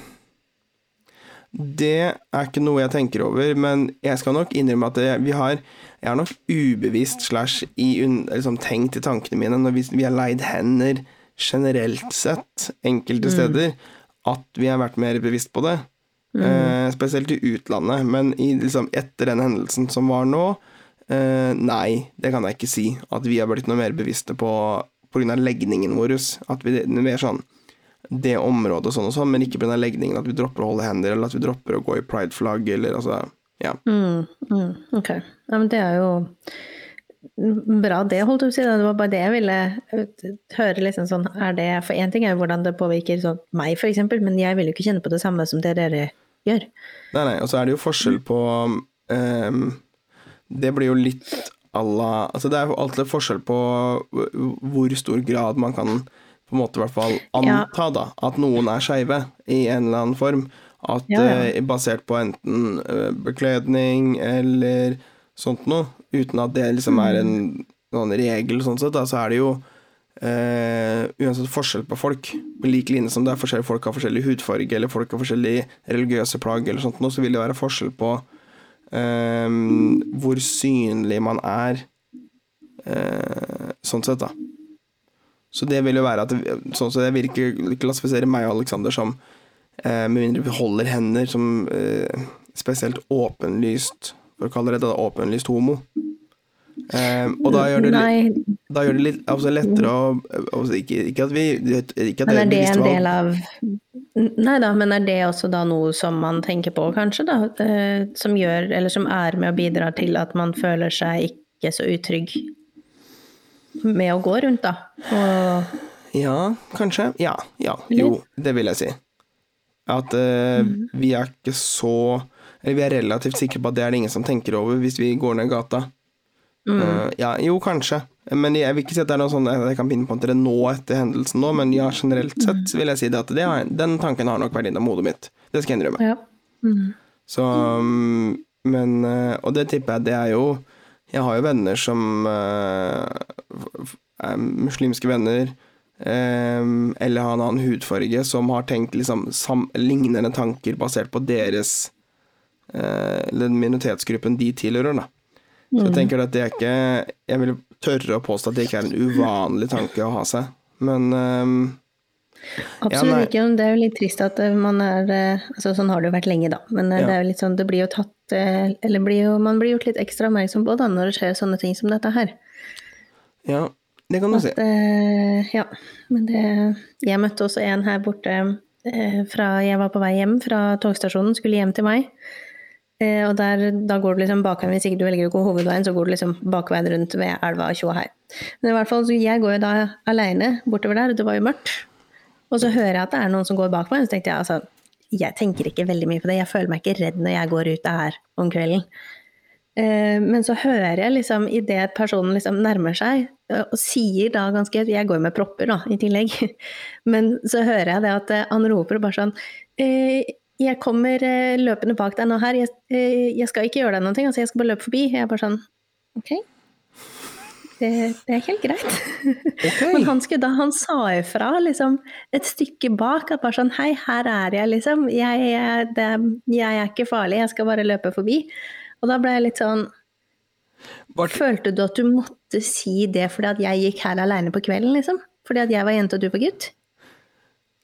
Det er ikke noe jeg tenker over, men jeg skal nok innrømme at det, vi har Jeg har nok ubevisst slash liksom, tenkt i tankene mine når vi, vi har leid hender generelt sett enkelte steder, at vi har vært mer bevisst på det. Eh, spesielt i utlandet, men i, liksom, etter den hendelsen som var nå, eh, nei, det kan jeg ikke si. At vi har blitt noe mer bevisste på pga. legningen vår. At vi er mer sånn det området og sånn og sånn, men ikke pga. legningen. At vi dropper å holde hender, eller at vi dropper å gå i prideflagg, eller altså Ja. Mm, mm, ok. Ja, men det er jo bra det, holdt jeg på å si. Det var bare det jeg ville eh, høre. liksom sånn, er det, For én ting er jo hvordan det påvirker sånn, meg, f.eks., men jeg vil jo ikke kjenne på det samme som det dere gjør. Nei, nei, og så er det jo forskjell på um, Det blir jo litt à la Altså, det er jo alltid forskjell på hvor stor grad man kan på en måte i hvert fall Ja. anta da, at noen er skeive i en eller annen form. At Ja, ja. Uh, Basert på enten uh, bekledning eller sånt noe, uten at det liksom er en sånn regel sånn sett, da, så er det jo Uh, uansett forskjell på folk. På lik linje som det er forskjellige folk har forskjellig hudfarge, eller folk har forskjellige religiøse plagg, eller sånt så vil det være forskjell på uh, hvor synlig man er, uh, sånn sett, da. Så det vil jo være at det, sånn sett, Jeg vil ikke klassifisere meg og Alexander som Med mindre vi holder hender som spesielt åpenlyst Å kalle det det, åpenlyst homo. Um, og da gjør det, litt- da gjør det litt altså lettere å altså ikke, ikke at vi ikke at men er det en del av Nei da, men er det også da noe som man tenker på, kanskje, da? eh, Som gjør, eller som er med og bidrar til at man føler seg ikke så utrygg med å gå rundt, da? Og Ja, kanskje. Ja, ja. Jo, det vil jeg si. At eh, vi er ikke så Eller vi er relativt sikre på at det er det ingen som tenker over hvis vi går ned gata. Eh, ja, jo, kanskje. Men jeg vil ikke si at det er noe sånn jeg kan pinpointe det nå etter hendelsen nå, men ja, generelt sett vil jeg si det at det har, den tanken har nok vært innom hodet mitt. Det skal jeg innrømme. ja. Så um, Men eh, Og det tipper jeg det er jo Jeg har jo venner som eh, er muslimske venner, eller har en annen hudfarge, som har tenkt liksom lignende tanker basert på deres eh, Den minoritetsgruppen de tilhører, da. Så jeg tenker at det er ikke Jeg vil tørre å påstå at det ikke er en uvanlig tanke å ha seg, men um, Absolutt ja, ikke. Det er jo litt trist at eh, man er eh, altså Sånn har det jo vært lenge, da. Men eh, Ja. det er jo litt sånn, det blir jo tatt eh, Eller blir jo, man blir gjort litt ekstra oppmerksom på da når det skjer sånne ting som dette her. ja, det kan du si. At, eh, ja. Men det Jeg møtte også en her borte uh, fra Jeg var på vei hjem fra togstasjonen, skulle hjem til meg. Eh, og der, da går du liksom bakveien, hvis ikke du velger å gå hovedveien, så går du liksom bakveien rundt ved elva og tjo her. Men i hvert fall, så jeg går jo da aleine bortover der, det var jo mørkt. Og så hører jeg at det er noen som går bak meg, og så tenkte jeg altså Jeg tenker ikke veldig mye på det, jeg føler meg ikke redd når jeg går ut her om kvelden. Eh, Men så hører jeg liksom idet personen liksom nærmer seg, eh, og sier da ganske Jeg går jo med propper, da, i tillegg. Men så hører jeg det at han roper bare sånn eh, Jeg kommer eh, løpende bak deg nå her, jeg, eh, jeg skal ikke gjøre deg noe, altså jeg skal bare løpe forbi. Jeg er bare sånn Ok. Det, det er helt greit. Men han, skulle da, han sa ifra liksom, et stykke bak at bare sånn Hei, her er jeg, liksom. Jeg, er- det, jeg er ikke farlig, jeg skal bare løpe forbi. Og da ble jeg litt sånn Bart, Følte du at du måtte si det fordi at jeg gikk her aleine på kvelden, liksom? Fordi at jeg var jente og du var gutt?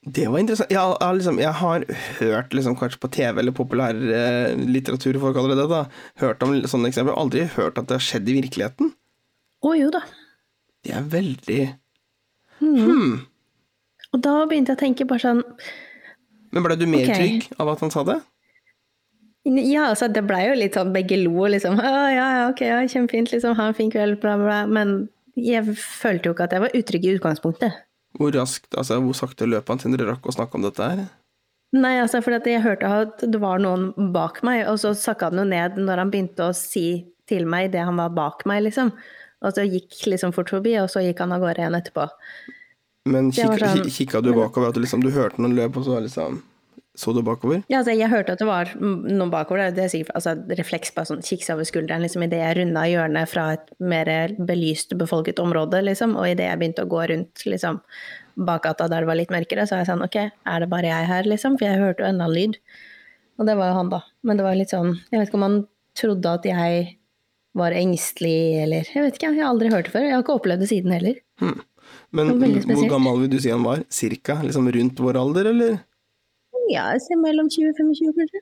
Det var interessant. Jeg, har- liksom, jeg har hørt, liksom, kanskje på TV eller populærlitteratur, kalle det det, da, hørt om sånne eksempler. Aldri hørt at det har skjedd i virkeligheten. Å jo da. Det er veldig Og da begynte jeg å tenke bare sånn Men ble du mer okay. trygg av at han sa det? Ja, altså det blei jo litt sånn begge lo, liksom. Å, ja, ja, ok, ja, kjempefint, liksom. Ha en fin kveld, bla, bla. Men jeg følte jo ikke at jeg var utrygg i utgangspunktet. Hvor raskt, altså hvor sakte løp han til dere rakk å snakke om dette her? Nei, altså for jeg hørte at det var noen bak meg, og så sakka han jo ned når han begynte å si til meg det han var bak meg, liksom. Og så gikk liksom fort forbi, og så gikk han av gårde igjen etterpå. Men kikka, sånn- kikka du bakover? At du, liksom, du hørte noen løp, og så liksom Så du bakover? Ja, altså jeg hørte at det var noen bakover. Det er sikkert altså, refleks bare sånn kikke seg over skulderen liksom, idet jeg runda hjørnet fra et mer belyst befolket område, liksom. Og idet jeg begynte å gå rundt liksom, bakgata der det var litt mørkere, så var jeg sånn ok, er det bare jeg her, liksom? For jeg hørte jo enda en lyd. Og det var jo han, da. Men det var litt sånn Jeg vet ikke om han trodde at jeg var engstelig, eller Jeg vet ikke, jeg har aldri hørt det før. Jeg har ikke opplevd det siden heller. Men var veldig hvor gammel vil du si han var? Cirka? Liksom rundt vår alder, eller? Ja, jeg ser mellom 20 og 25, kanskje.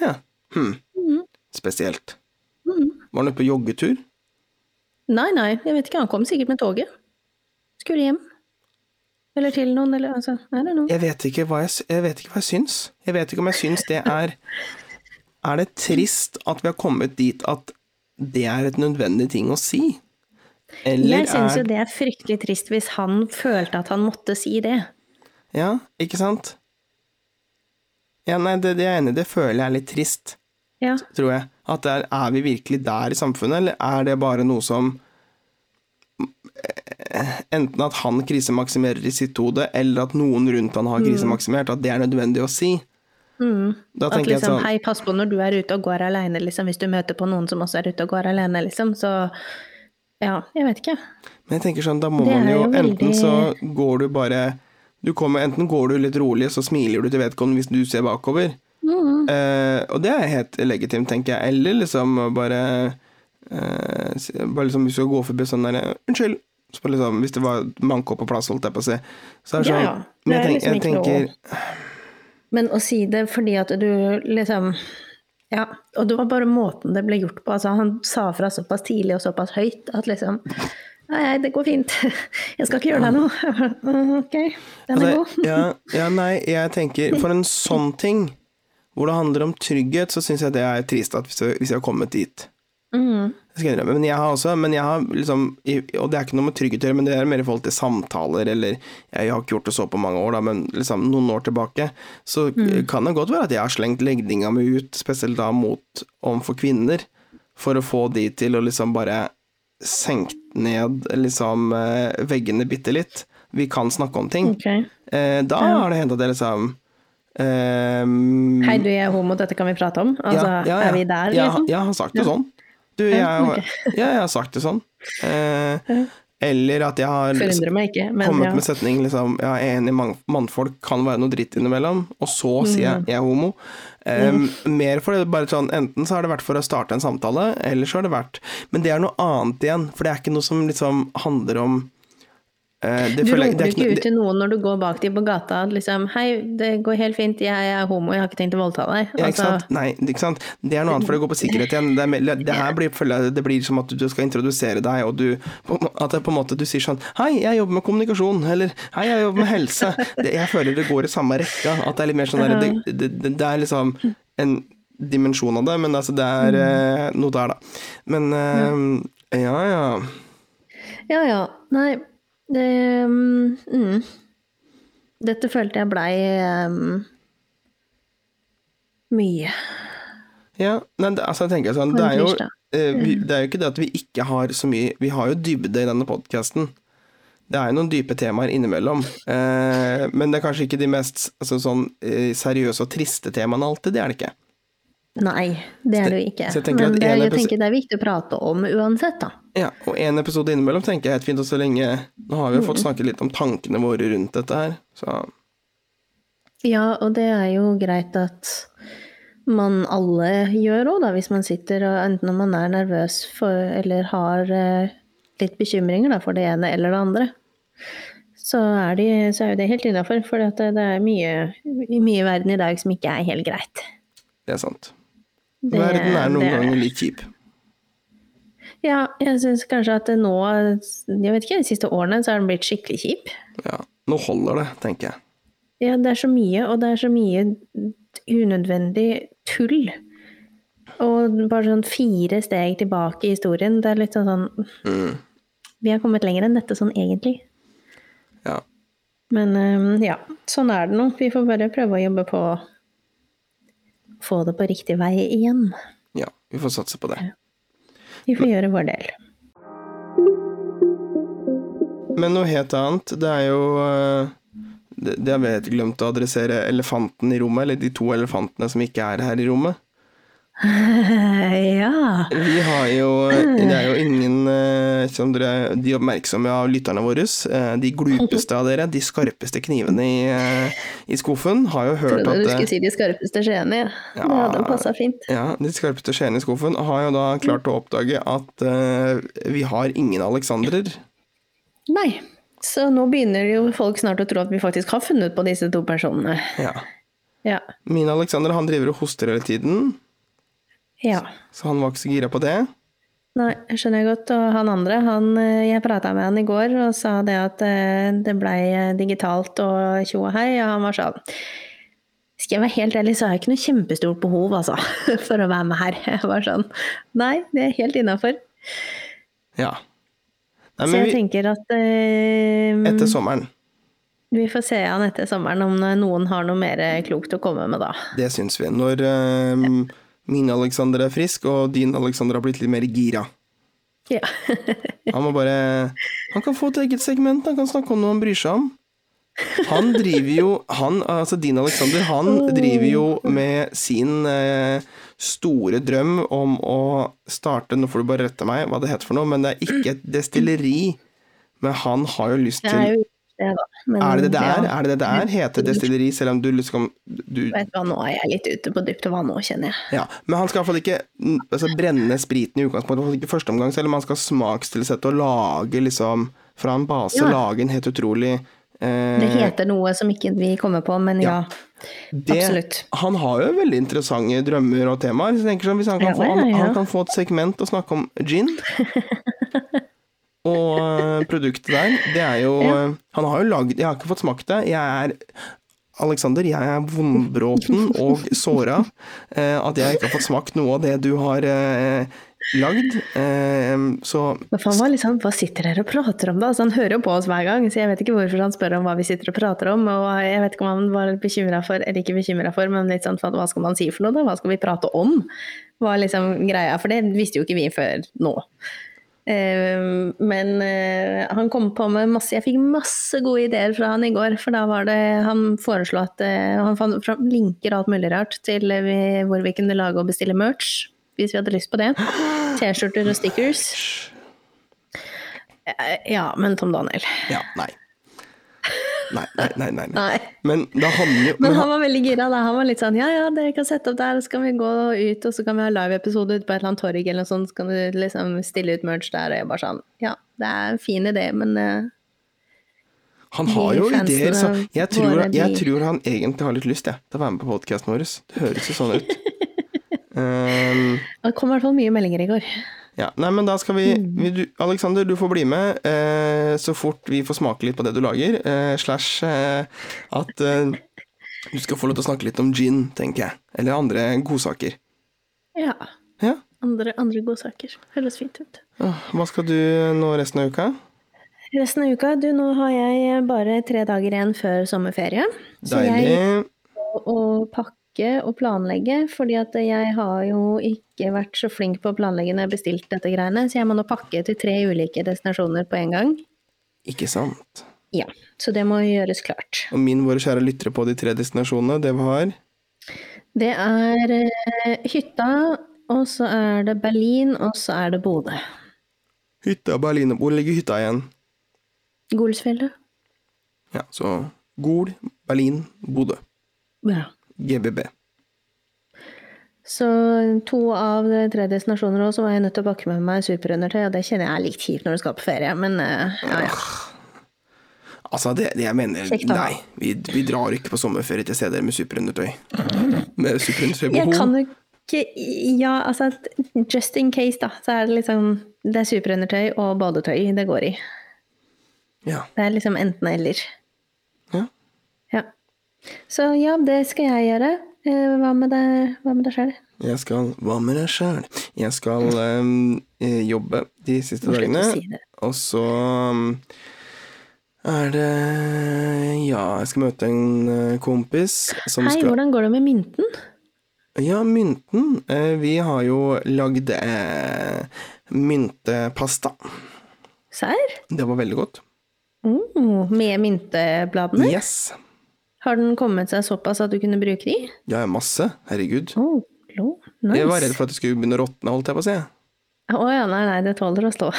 Ja. Hm. Mm. Spesielt. Var han ute på joggetur? Nei, nei, jeg vet ikke. Han kom sikkert med toget. Skulle hjem. Eller til noen, eller altså Er det know. Jeg vet ikke hva jeg, jeg, vet ikke hva jeg syns. Jeg vet ikke om jeg syns det er Er det trist at vi har kommet dit at det er et nødvendig ting å si? Eller Jeg syns jo er det er fryktelig trist hvis han følte at han måtte si det. Ja, ikke sant? Ja, nei, det, det er jeg enig. Det føler jeg er litt trist, Ja. tror jeg. At er, er vi virkelig der i samfunnet, eller er det bare noe som eh, Enten at han krisemaksimerer i sitt hode, eller at noen rundt han har krisemaksimert. At det er nødvendig å si. Mm. At liksom, sånn hei, pass på når du er ute og går alene, liksom. Hvis du møter på noen som også er ute og går alene, liksom. Så ja, jeg vet ikke. Men jeg tenker sånn, da må man jo jo Enten så går du bare du kommer, Enten går du litt rolig, så smiler du til vedkommende hvis du ser bakover. Mm. Eh, og det er helt legitimt, tenker jeg. Eller liksom bare eh, Bare liksom Hvis du skal gå forbi sånn der Unnskyld. Så liksom, hvis det var manko på plass, holdt jeg på å si. Så er det Ja, sånn ja. Men jeg, tenk, liksom jeg tenker Men å si det fordi at du liksom Ja, og det var bare måten det ble gjort på. Altså, han sa fra såpass tidlig og såpass høyt at liksom Nei, det går fint. Jeg skal ikke gjøre deg noe. «Mm, Ok, den er Altså, god. ja, ja, nei, jeg tenker For en sånn ting, hvor det handler om trygghet, så syns jeg det er trist at hvis jeg, hvis har kommet dit. Mm. Jeg. Men jeg har også men jeg har liksom, Og det er ikke noe med trygghet å gjøre, men det er mer i forhold til samtaler, eller Jeg har ikke gjort det så på mange år, da, men liksom noen år tilbake, så kan det godt være at jeg har slengt legninga mi ut, spesielt da mot overfor kvinner, for å få de til å liksom bare senke ned liksom eh, veggene bitte litt. Vi kan snakke om ting. Okay. Eh, da Ja. har det hendt at jeg liksom ehm, Hei, du, jeg er homo, dette kan vi prate om. Altså, ja, ja, ja. er vi der, Ja, liksom? Jeg har sagt det sånn. Du, jeg, Ja, ok. ja, jeg har sagt det sånn. Eh, eller at jeg har ikke, men kommet ja. med setning liksom Ja, jeg er enig, man- mannfolk kan være noe dritt innimellom, og så Mm. sier jeg jeg er homo. Eh, Mer for det, bare sånn Enten så har det vært for å starte en samtale, eller så har det vært Men det er noe annet igjen, for det er ikke noe som liksom handler om det Du roper er ikke ut til noen når du går bak dem på gata liksom Hei, det går helt fint, jeg er homo, jeg har ikke tenkt å voldta deg. Ja, ikke Altså, sant? Nei, ikke sant? Det er noe annet, for det går på sikkerhet igjen. Det, er, det her blir, det blir som at du skal introdusere deg, og du At det på en måte du sier sånn Hei, jeg jobber med kommunikasjon, eller Hei, jeg jobber med helse. Det, jeg føler det går i samme rekka. At det er litt mer sånn der, det, det, er liksom en dimensjon av det, men altså det er eh, noe der, da. Men eh, ja, ja. ja ja. Nei, det mm, mm. Dette følte jeg blei um, mye. Ja, men altså jeg tenker sånn, det er, jo, eh, vi, det er jo ikke det at vi ikke har så mye Vi har jo dybde i denne podkasten. Det er jo noen dype temaer innimellom. Eh, men det er kanskje ikke de mest altså, sånn, eh, seriøse og triste temaene alltid. Det er det ikke. Nei, det er det jo ikke. Men det, en jeg tenker det er viktig å prate om uansett, da. Ja, Og en episode innimellom tenker jeg er helt fint. Og så lenge Nå har vi jo fått snakket litt om tankene våre rundt dette her, så Ja, og det er jo greit at man alle gjør òg, da, hvis man sitter og enten om man er nervøs for eller har eh, litt bekymringer da, for det ene eller det andre. Så er, de, så er jo det helt innafor, for det er mye, mye i verden i dag som ikke er helt greit. det er sant. Det- Verden er noen er ganger litt kjip. Ja, jeg syns kanskje at nå, jeg vet ikke, de siste årene så har den blitt skikkelig kjip. Ja, Nå holder det, tenker jeg. Ja, det er så mye, og det er så mye unødvendig tull. Og bare sånn fire steg tilbake i historien. Det er litt sånn sånn Mm. Vi har kommet lenger enn dette sånn egentlig. Ja. Men øhm, ja, sånn er det nå. Vi får bare prøve å jobbe på få det på riktig vei igjen. ja, vi får satse på det. Vi får gjøre vår del. Men noe helt annet, det er jo eh, Det, det har vi glemt å adressere elefanten i rommet, eller de to elefantene som ikke er her i rommet. ja. Vi har jo Det er jo ingen eh, som dere De oppmerksomme av lytterne våre, eh, de glupeste av dere, de skarpeste knivene i, eh, i skuffen, har jo hørt Trodde du at skulle si de skarpeste skjeene. Ja. Ja. Det hadde passa fint. ja, de skarpeste skjeene i skuffen har jo da klart å oppdage at uh, vi har ingen Alexandrer. Nei. Så nå begynner jo folk snart å tro at vi faktisk har funnet på disse to personene. Ja. Ja. Min Alexander han driver og hoster hele tiden, ja. så han var ikke så gira på det. Nei, jeg skjønner godt. Og han andre, han, eh, jeg prata med han i går og sa det at eh, det blei eh, digitalt og tjo og hei, og han var sånn Skal jeg være helt ærlig, så har jeg ikke noe kjempestort behov, altså, for å være med her. Jeg var sånn Nei, det er helt innafor. Ja. Nei, Så jeg vi, tenker at eh, etter sommeren, vi får se an etter sommeren om noen har noe mer klokt å komme med da. det syns vi. Når eh, min Alexander er frisk, og din Alexander har blitt litt mer gira. Ja. Han må bare Han kan få et eget segment, han kan snakke om noe han bryr seg om. Han driver jo han, Altså din Alexander, han driver jo med sin eh, store drøm om å starte Nå får du bare rette meg hva det heter for noe, men det er ikke et destilleri. Men han har jo lyst til det, da. Men, Er det det der? er? ja. Er det det det er? Heter destilleri, selv om du liksom du, Vet hva, nå er jeg litt ute på dypt vann nå, kjenner jeg. Ja, men han skal iallfall ikke altså, brenne spriten i utgangspunktet, ikke første omgang, selv om han skal smakstilsette og lage liksom fra en base, Ja. lage en helt utrolig eh, Det heter noe som ikke vi kommer på, men ja. det- absolutt. Han har jo veldig interessante drømmer og temaer. Så jeg tenker sånn, hvis han kan, få, han, han kan få et segment og snakke om gin og eh, produktet der, det er jo Ja. eh, Han har jo lagd Jeg har ikke fått smakt det. Jeg er Alexander, jeg er vondbråten og såra eh, at jeg ikke har fått smakt noe av det du har lagd. Eh, så han var liksom, hva sitter dere og prater om da? Så han hører jo på oss hver gang, så jeg vet ikke hvorfor han spør om hva vi sitter og prater om. Og jeg vet ikke om han var bekymra for, eller ikke bekymra for, men litt sånn hva skal man si for noe da? Hva skal vi prate om? Var liksom greia, for det visste jo ikke vi før nå. Eh, men eh, han kom på med masse Jeg fikk masse gode ideer fra han i går. For da var det Han foreslo at eh, Han fant fram linker og alt mulig rart til vi, hvor vi kunne lage og bestille merch. Hvis vi hadde lyst på det. T-skjorter og stickers. Ja, men Tom Daniel. ja, nei. Nei, nei, nei. nei. Men jo Men han var veldig gira. da. Han var litt sånn ja ja, dere kan sette opp der, så kan vi gå ut, og så kan vi ha live-episode ute på et eller annet torg eller noe sånt, så kan du liksom stille ut merch der. Og jeg bare sånn ja, det er en fin idé, men uh, Han har jo ideer, så jeg tror, jeg tror han egentlig har litt lyst jeg, til å være med på podkasten vår. Det høres jo sånn ut. Um, det kom i hvert fall mye meldinger i går. Ja, nei, men da skal vi, vi du, Alexander, du får bli med eh, så fort vi får smake litt på det du lager. Eh, slash eh, at eh, du skal få lov til å snakke litt om gin, tenker jeg. Eller andre godsaker. Ja. Ja. Andre, andre godsaker. Høres fint ut. Hva skal du nå resten av uka? Resten av uka, du, nå har jeg bare tre dager igjen før sommerferie. Så jeg Deilig. å pakke og planlegge, fordi at jeg har jo ikke vært så flink på å planlegge når jeg har bestilt dette greiene, så jeg må nå pakke til tre ulike destinasjoner på en gang. Ikke sant. Ja, så det må gjøres klart. Og min, våre kjære lyttere på de tre destinasjonene, det var Det er eh, hytta, og så er det Berlin, og så er det Bodø. hytta Berlin. Hvor ligger hytta igjen? Golsfjellet. Ja, så Gol, Berlin, Bodø. Ja. GBB. Så to av de tre destinasjoner også, så var jeg nødt til å pakke med meg superundertøy, og det kjenner jeg er litt kjipt når du skal på ferie, men eh, ja, ja. Altså, det, det jeg mener Kjekt. Nei, vi, vi drar ikke på sommerferie til steder med superundertøy. Med Jeg superundertøybehov. kan jo ikke Ja, altså just in case, da, så er det liksom Det er superundertøy og badetøy det går i. Ja. Det er liksom enten-eller. ja. Ja. Så ja, det skal jeg gjøre. Eh, Hva med deg, hva med deg sjøl? Jeg skal Hva med deg sjøl? Jeg skal eh, jobbe de siste dagene. si. Og så ehm, er det Ja, jeg skal møte en kompis som Hei, skal hvordan går det med mynten? Ja, mynten. Eh, vi har jo lagd eh, myntepasta. Serr? Det var veldig godt. Mm, med myntebladene? Yes. Har den kommet seg såpass at du kunne bruke de? Ja, masse. Herregud. Oh, nice. Jeg var redd for at det skulle begynne å råtne, holdt jeg på å si. Å ja, nei, nei, det tåler å stå.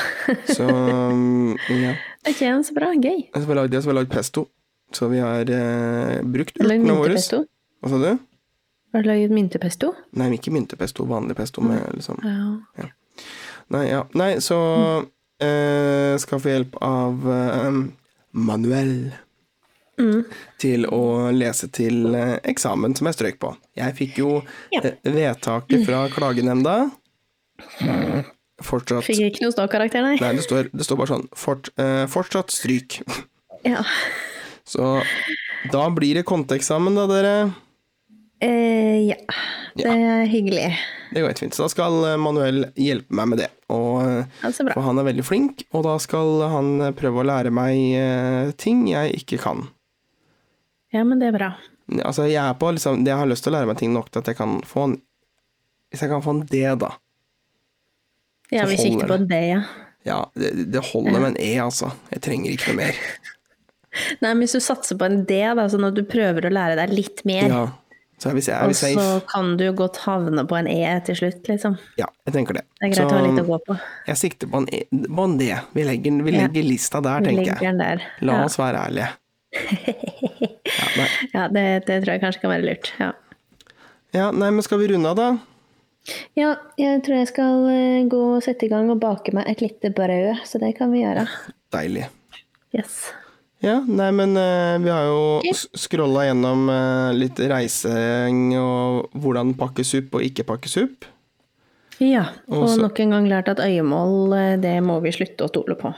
Så um, ja. ok, så bra. Gøy. Vi har lagd, jeg har lagd pesto. Så vi har eh, brukt urtene våre. Hva sa du? Har du laget myntepesto? Nei, ikke myntepesto. Vanlig pesto med liksom Ja. Nei, ja. Nei, så eh, skal få hjelp av eh, Manuel Mm. til å lese til eh, eksamen som jeg strøk på. Jeg fikk jo Ja. eh, vedtaket fra klagenemnda. Fortsatt Fikk ikke noe ståkarakter, nei. Nei, det står, det står bare sånn fort, uh, Fortsatt stryk. Ja. Så da blir det konteeksamen, da, dere. Eh, ja. Det er hyggelig. Det går helt fint. Så da skal Manuel hjelpe meg med det. Og, for han er veldig flink, og da skal han prøve å lære meg ting jeg ikke kan. Ja, men det er bra. Altså, jeg er på liksom Jeg har lyst til å lære meg ting nok til at jeg kan få en Hvis jeg kan få en D, da. Ja, vi sikter på en D, ja. Ja, det, det holder med en E, altså. Jeg trenger ikke noe mer. Nei, men hvis du satser på en D, da, sånn at du prøver å lære deg litt mer, Ja. Så hvis jeg er og safe så kan du godt havne på en E til slutt, liksom. Ja, jeg tenker det. Det er greit å ha litt å gå på. jeg sikter på en, e, på en D. Vi legger, vi Ja. lista der, tenker legger jeg. den der. La ja. oss være ærlige. Ja. Ja, det, det tror jeg kanskje kan være lurt. Ja. ja, nei, men skal vi runde av, da? ja, jeg tror jeg skal eh, gå og sette i gang og bake meg et lite brød, så det kan vi gjøre. Deilig. Yes. Ja, nei, men eh, vi har jo scrolla gjennom eh, litt reising og hvordan pakke supp og ikke pakke supp. Ja, og Også, nok en gang lært at øyemål, det må vi slutte å stole på.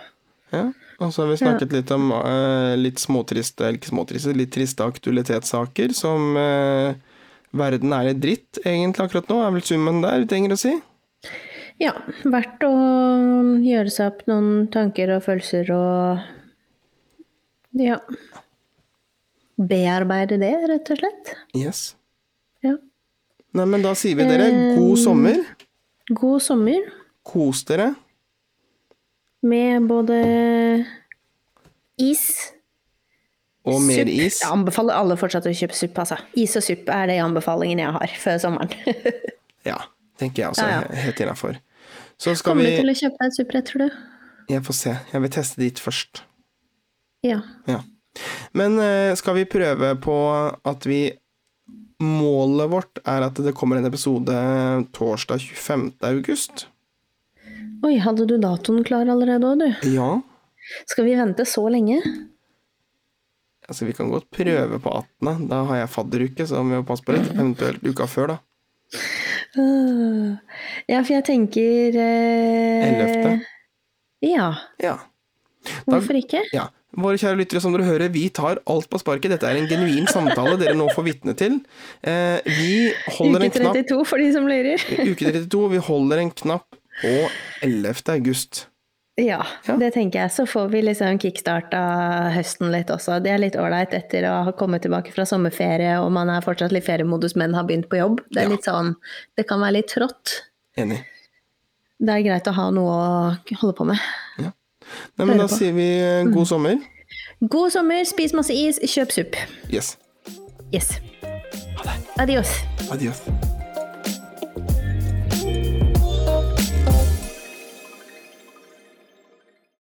Ja. Og så har vi snakket litt om uh, litt småtriste, eller ikke småtriste, litt triste aktualitetssaker som uh, Verden er litt dritt, egentlig, akkurat nå, er vel summen der vi trenger å si. Ja, verdt å gjøre seg opp noen tanker og følelser og Ja. Bearbeide det, rett og slett. Yes. Ja. Nei, men da sier vi dere god sommer. God sommer Kos dere. Med både is Og mer supp. is. Jeg anbefaler alle fortsatt å kjøpe suppe, altså. Is og suppe er det anbefalingen jeg har før sommeren. Ja, tenker jeg også. Ja, ja. Helt innafor. Så skal Kommer du til å kjøpe deg et supperett, tror du? Jeg får se. Jeg vil teste dit først. Ja. Ja. Men eh, skal vi prøve på at vi Målet vårt er at det kommer en episode torsdag 25. august. Oi, hadde du datoen klar allerede òg, du? Ja. Skal vi vente så lenge? Altså, vi kan godt prøve på 18. Da har jeg fadderuke, så da må vi passe på litt. Eventuelt uka før, da. Øh, Ja, for jeg tenker eh, 11.. Ja, Da, hvorfor ikke? ja. Våre kjære lyttere, som dere hører, vi tar alt på sparket. Dette er en genuin samtale dere nå får vitne til. Eh, vi holder Uke en knapp 32 for de som lurer. Uke 32. Vi holder en knapp på 11. august. Ja, Ja. det tenker jeg. Så får vi liksom kickstarta høsten litt også. Det er litt ålreit etter å ha kommet tilbake fra sommerferie, og man er fortsatt litt feriemodus, men har begynt på jobb. Det er Ja. litt sånn Det kan være litt trått. Enig. Det er greit å ha noe å holde på med. Nei, men da på. sier vi eh, god sommer. God sommer, spis masse is, kjøp supp. Yes. Yes. Adios. Adios.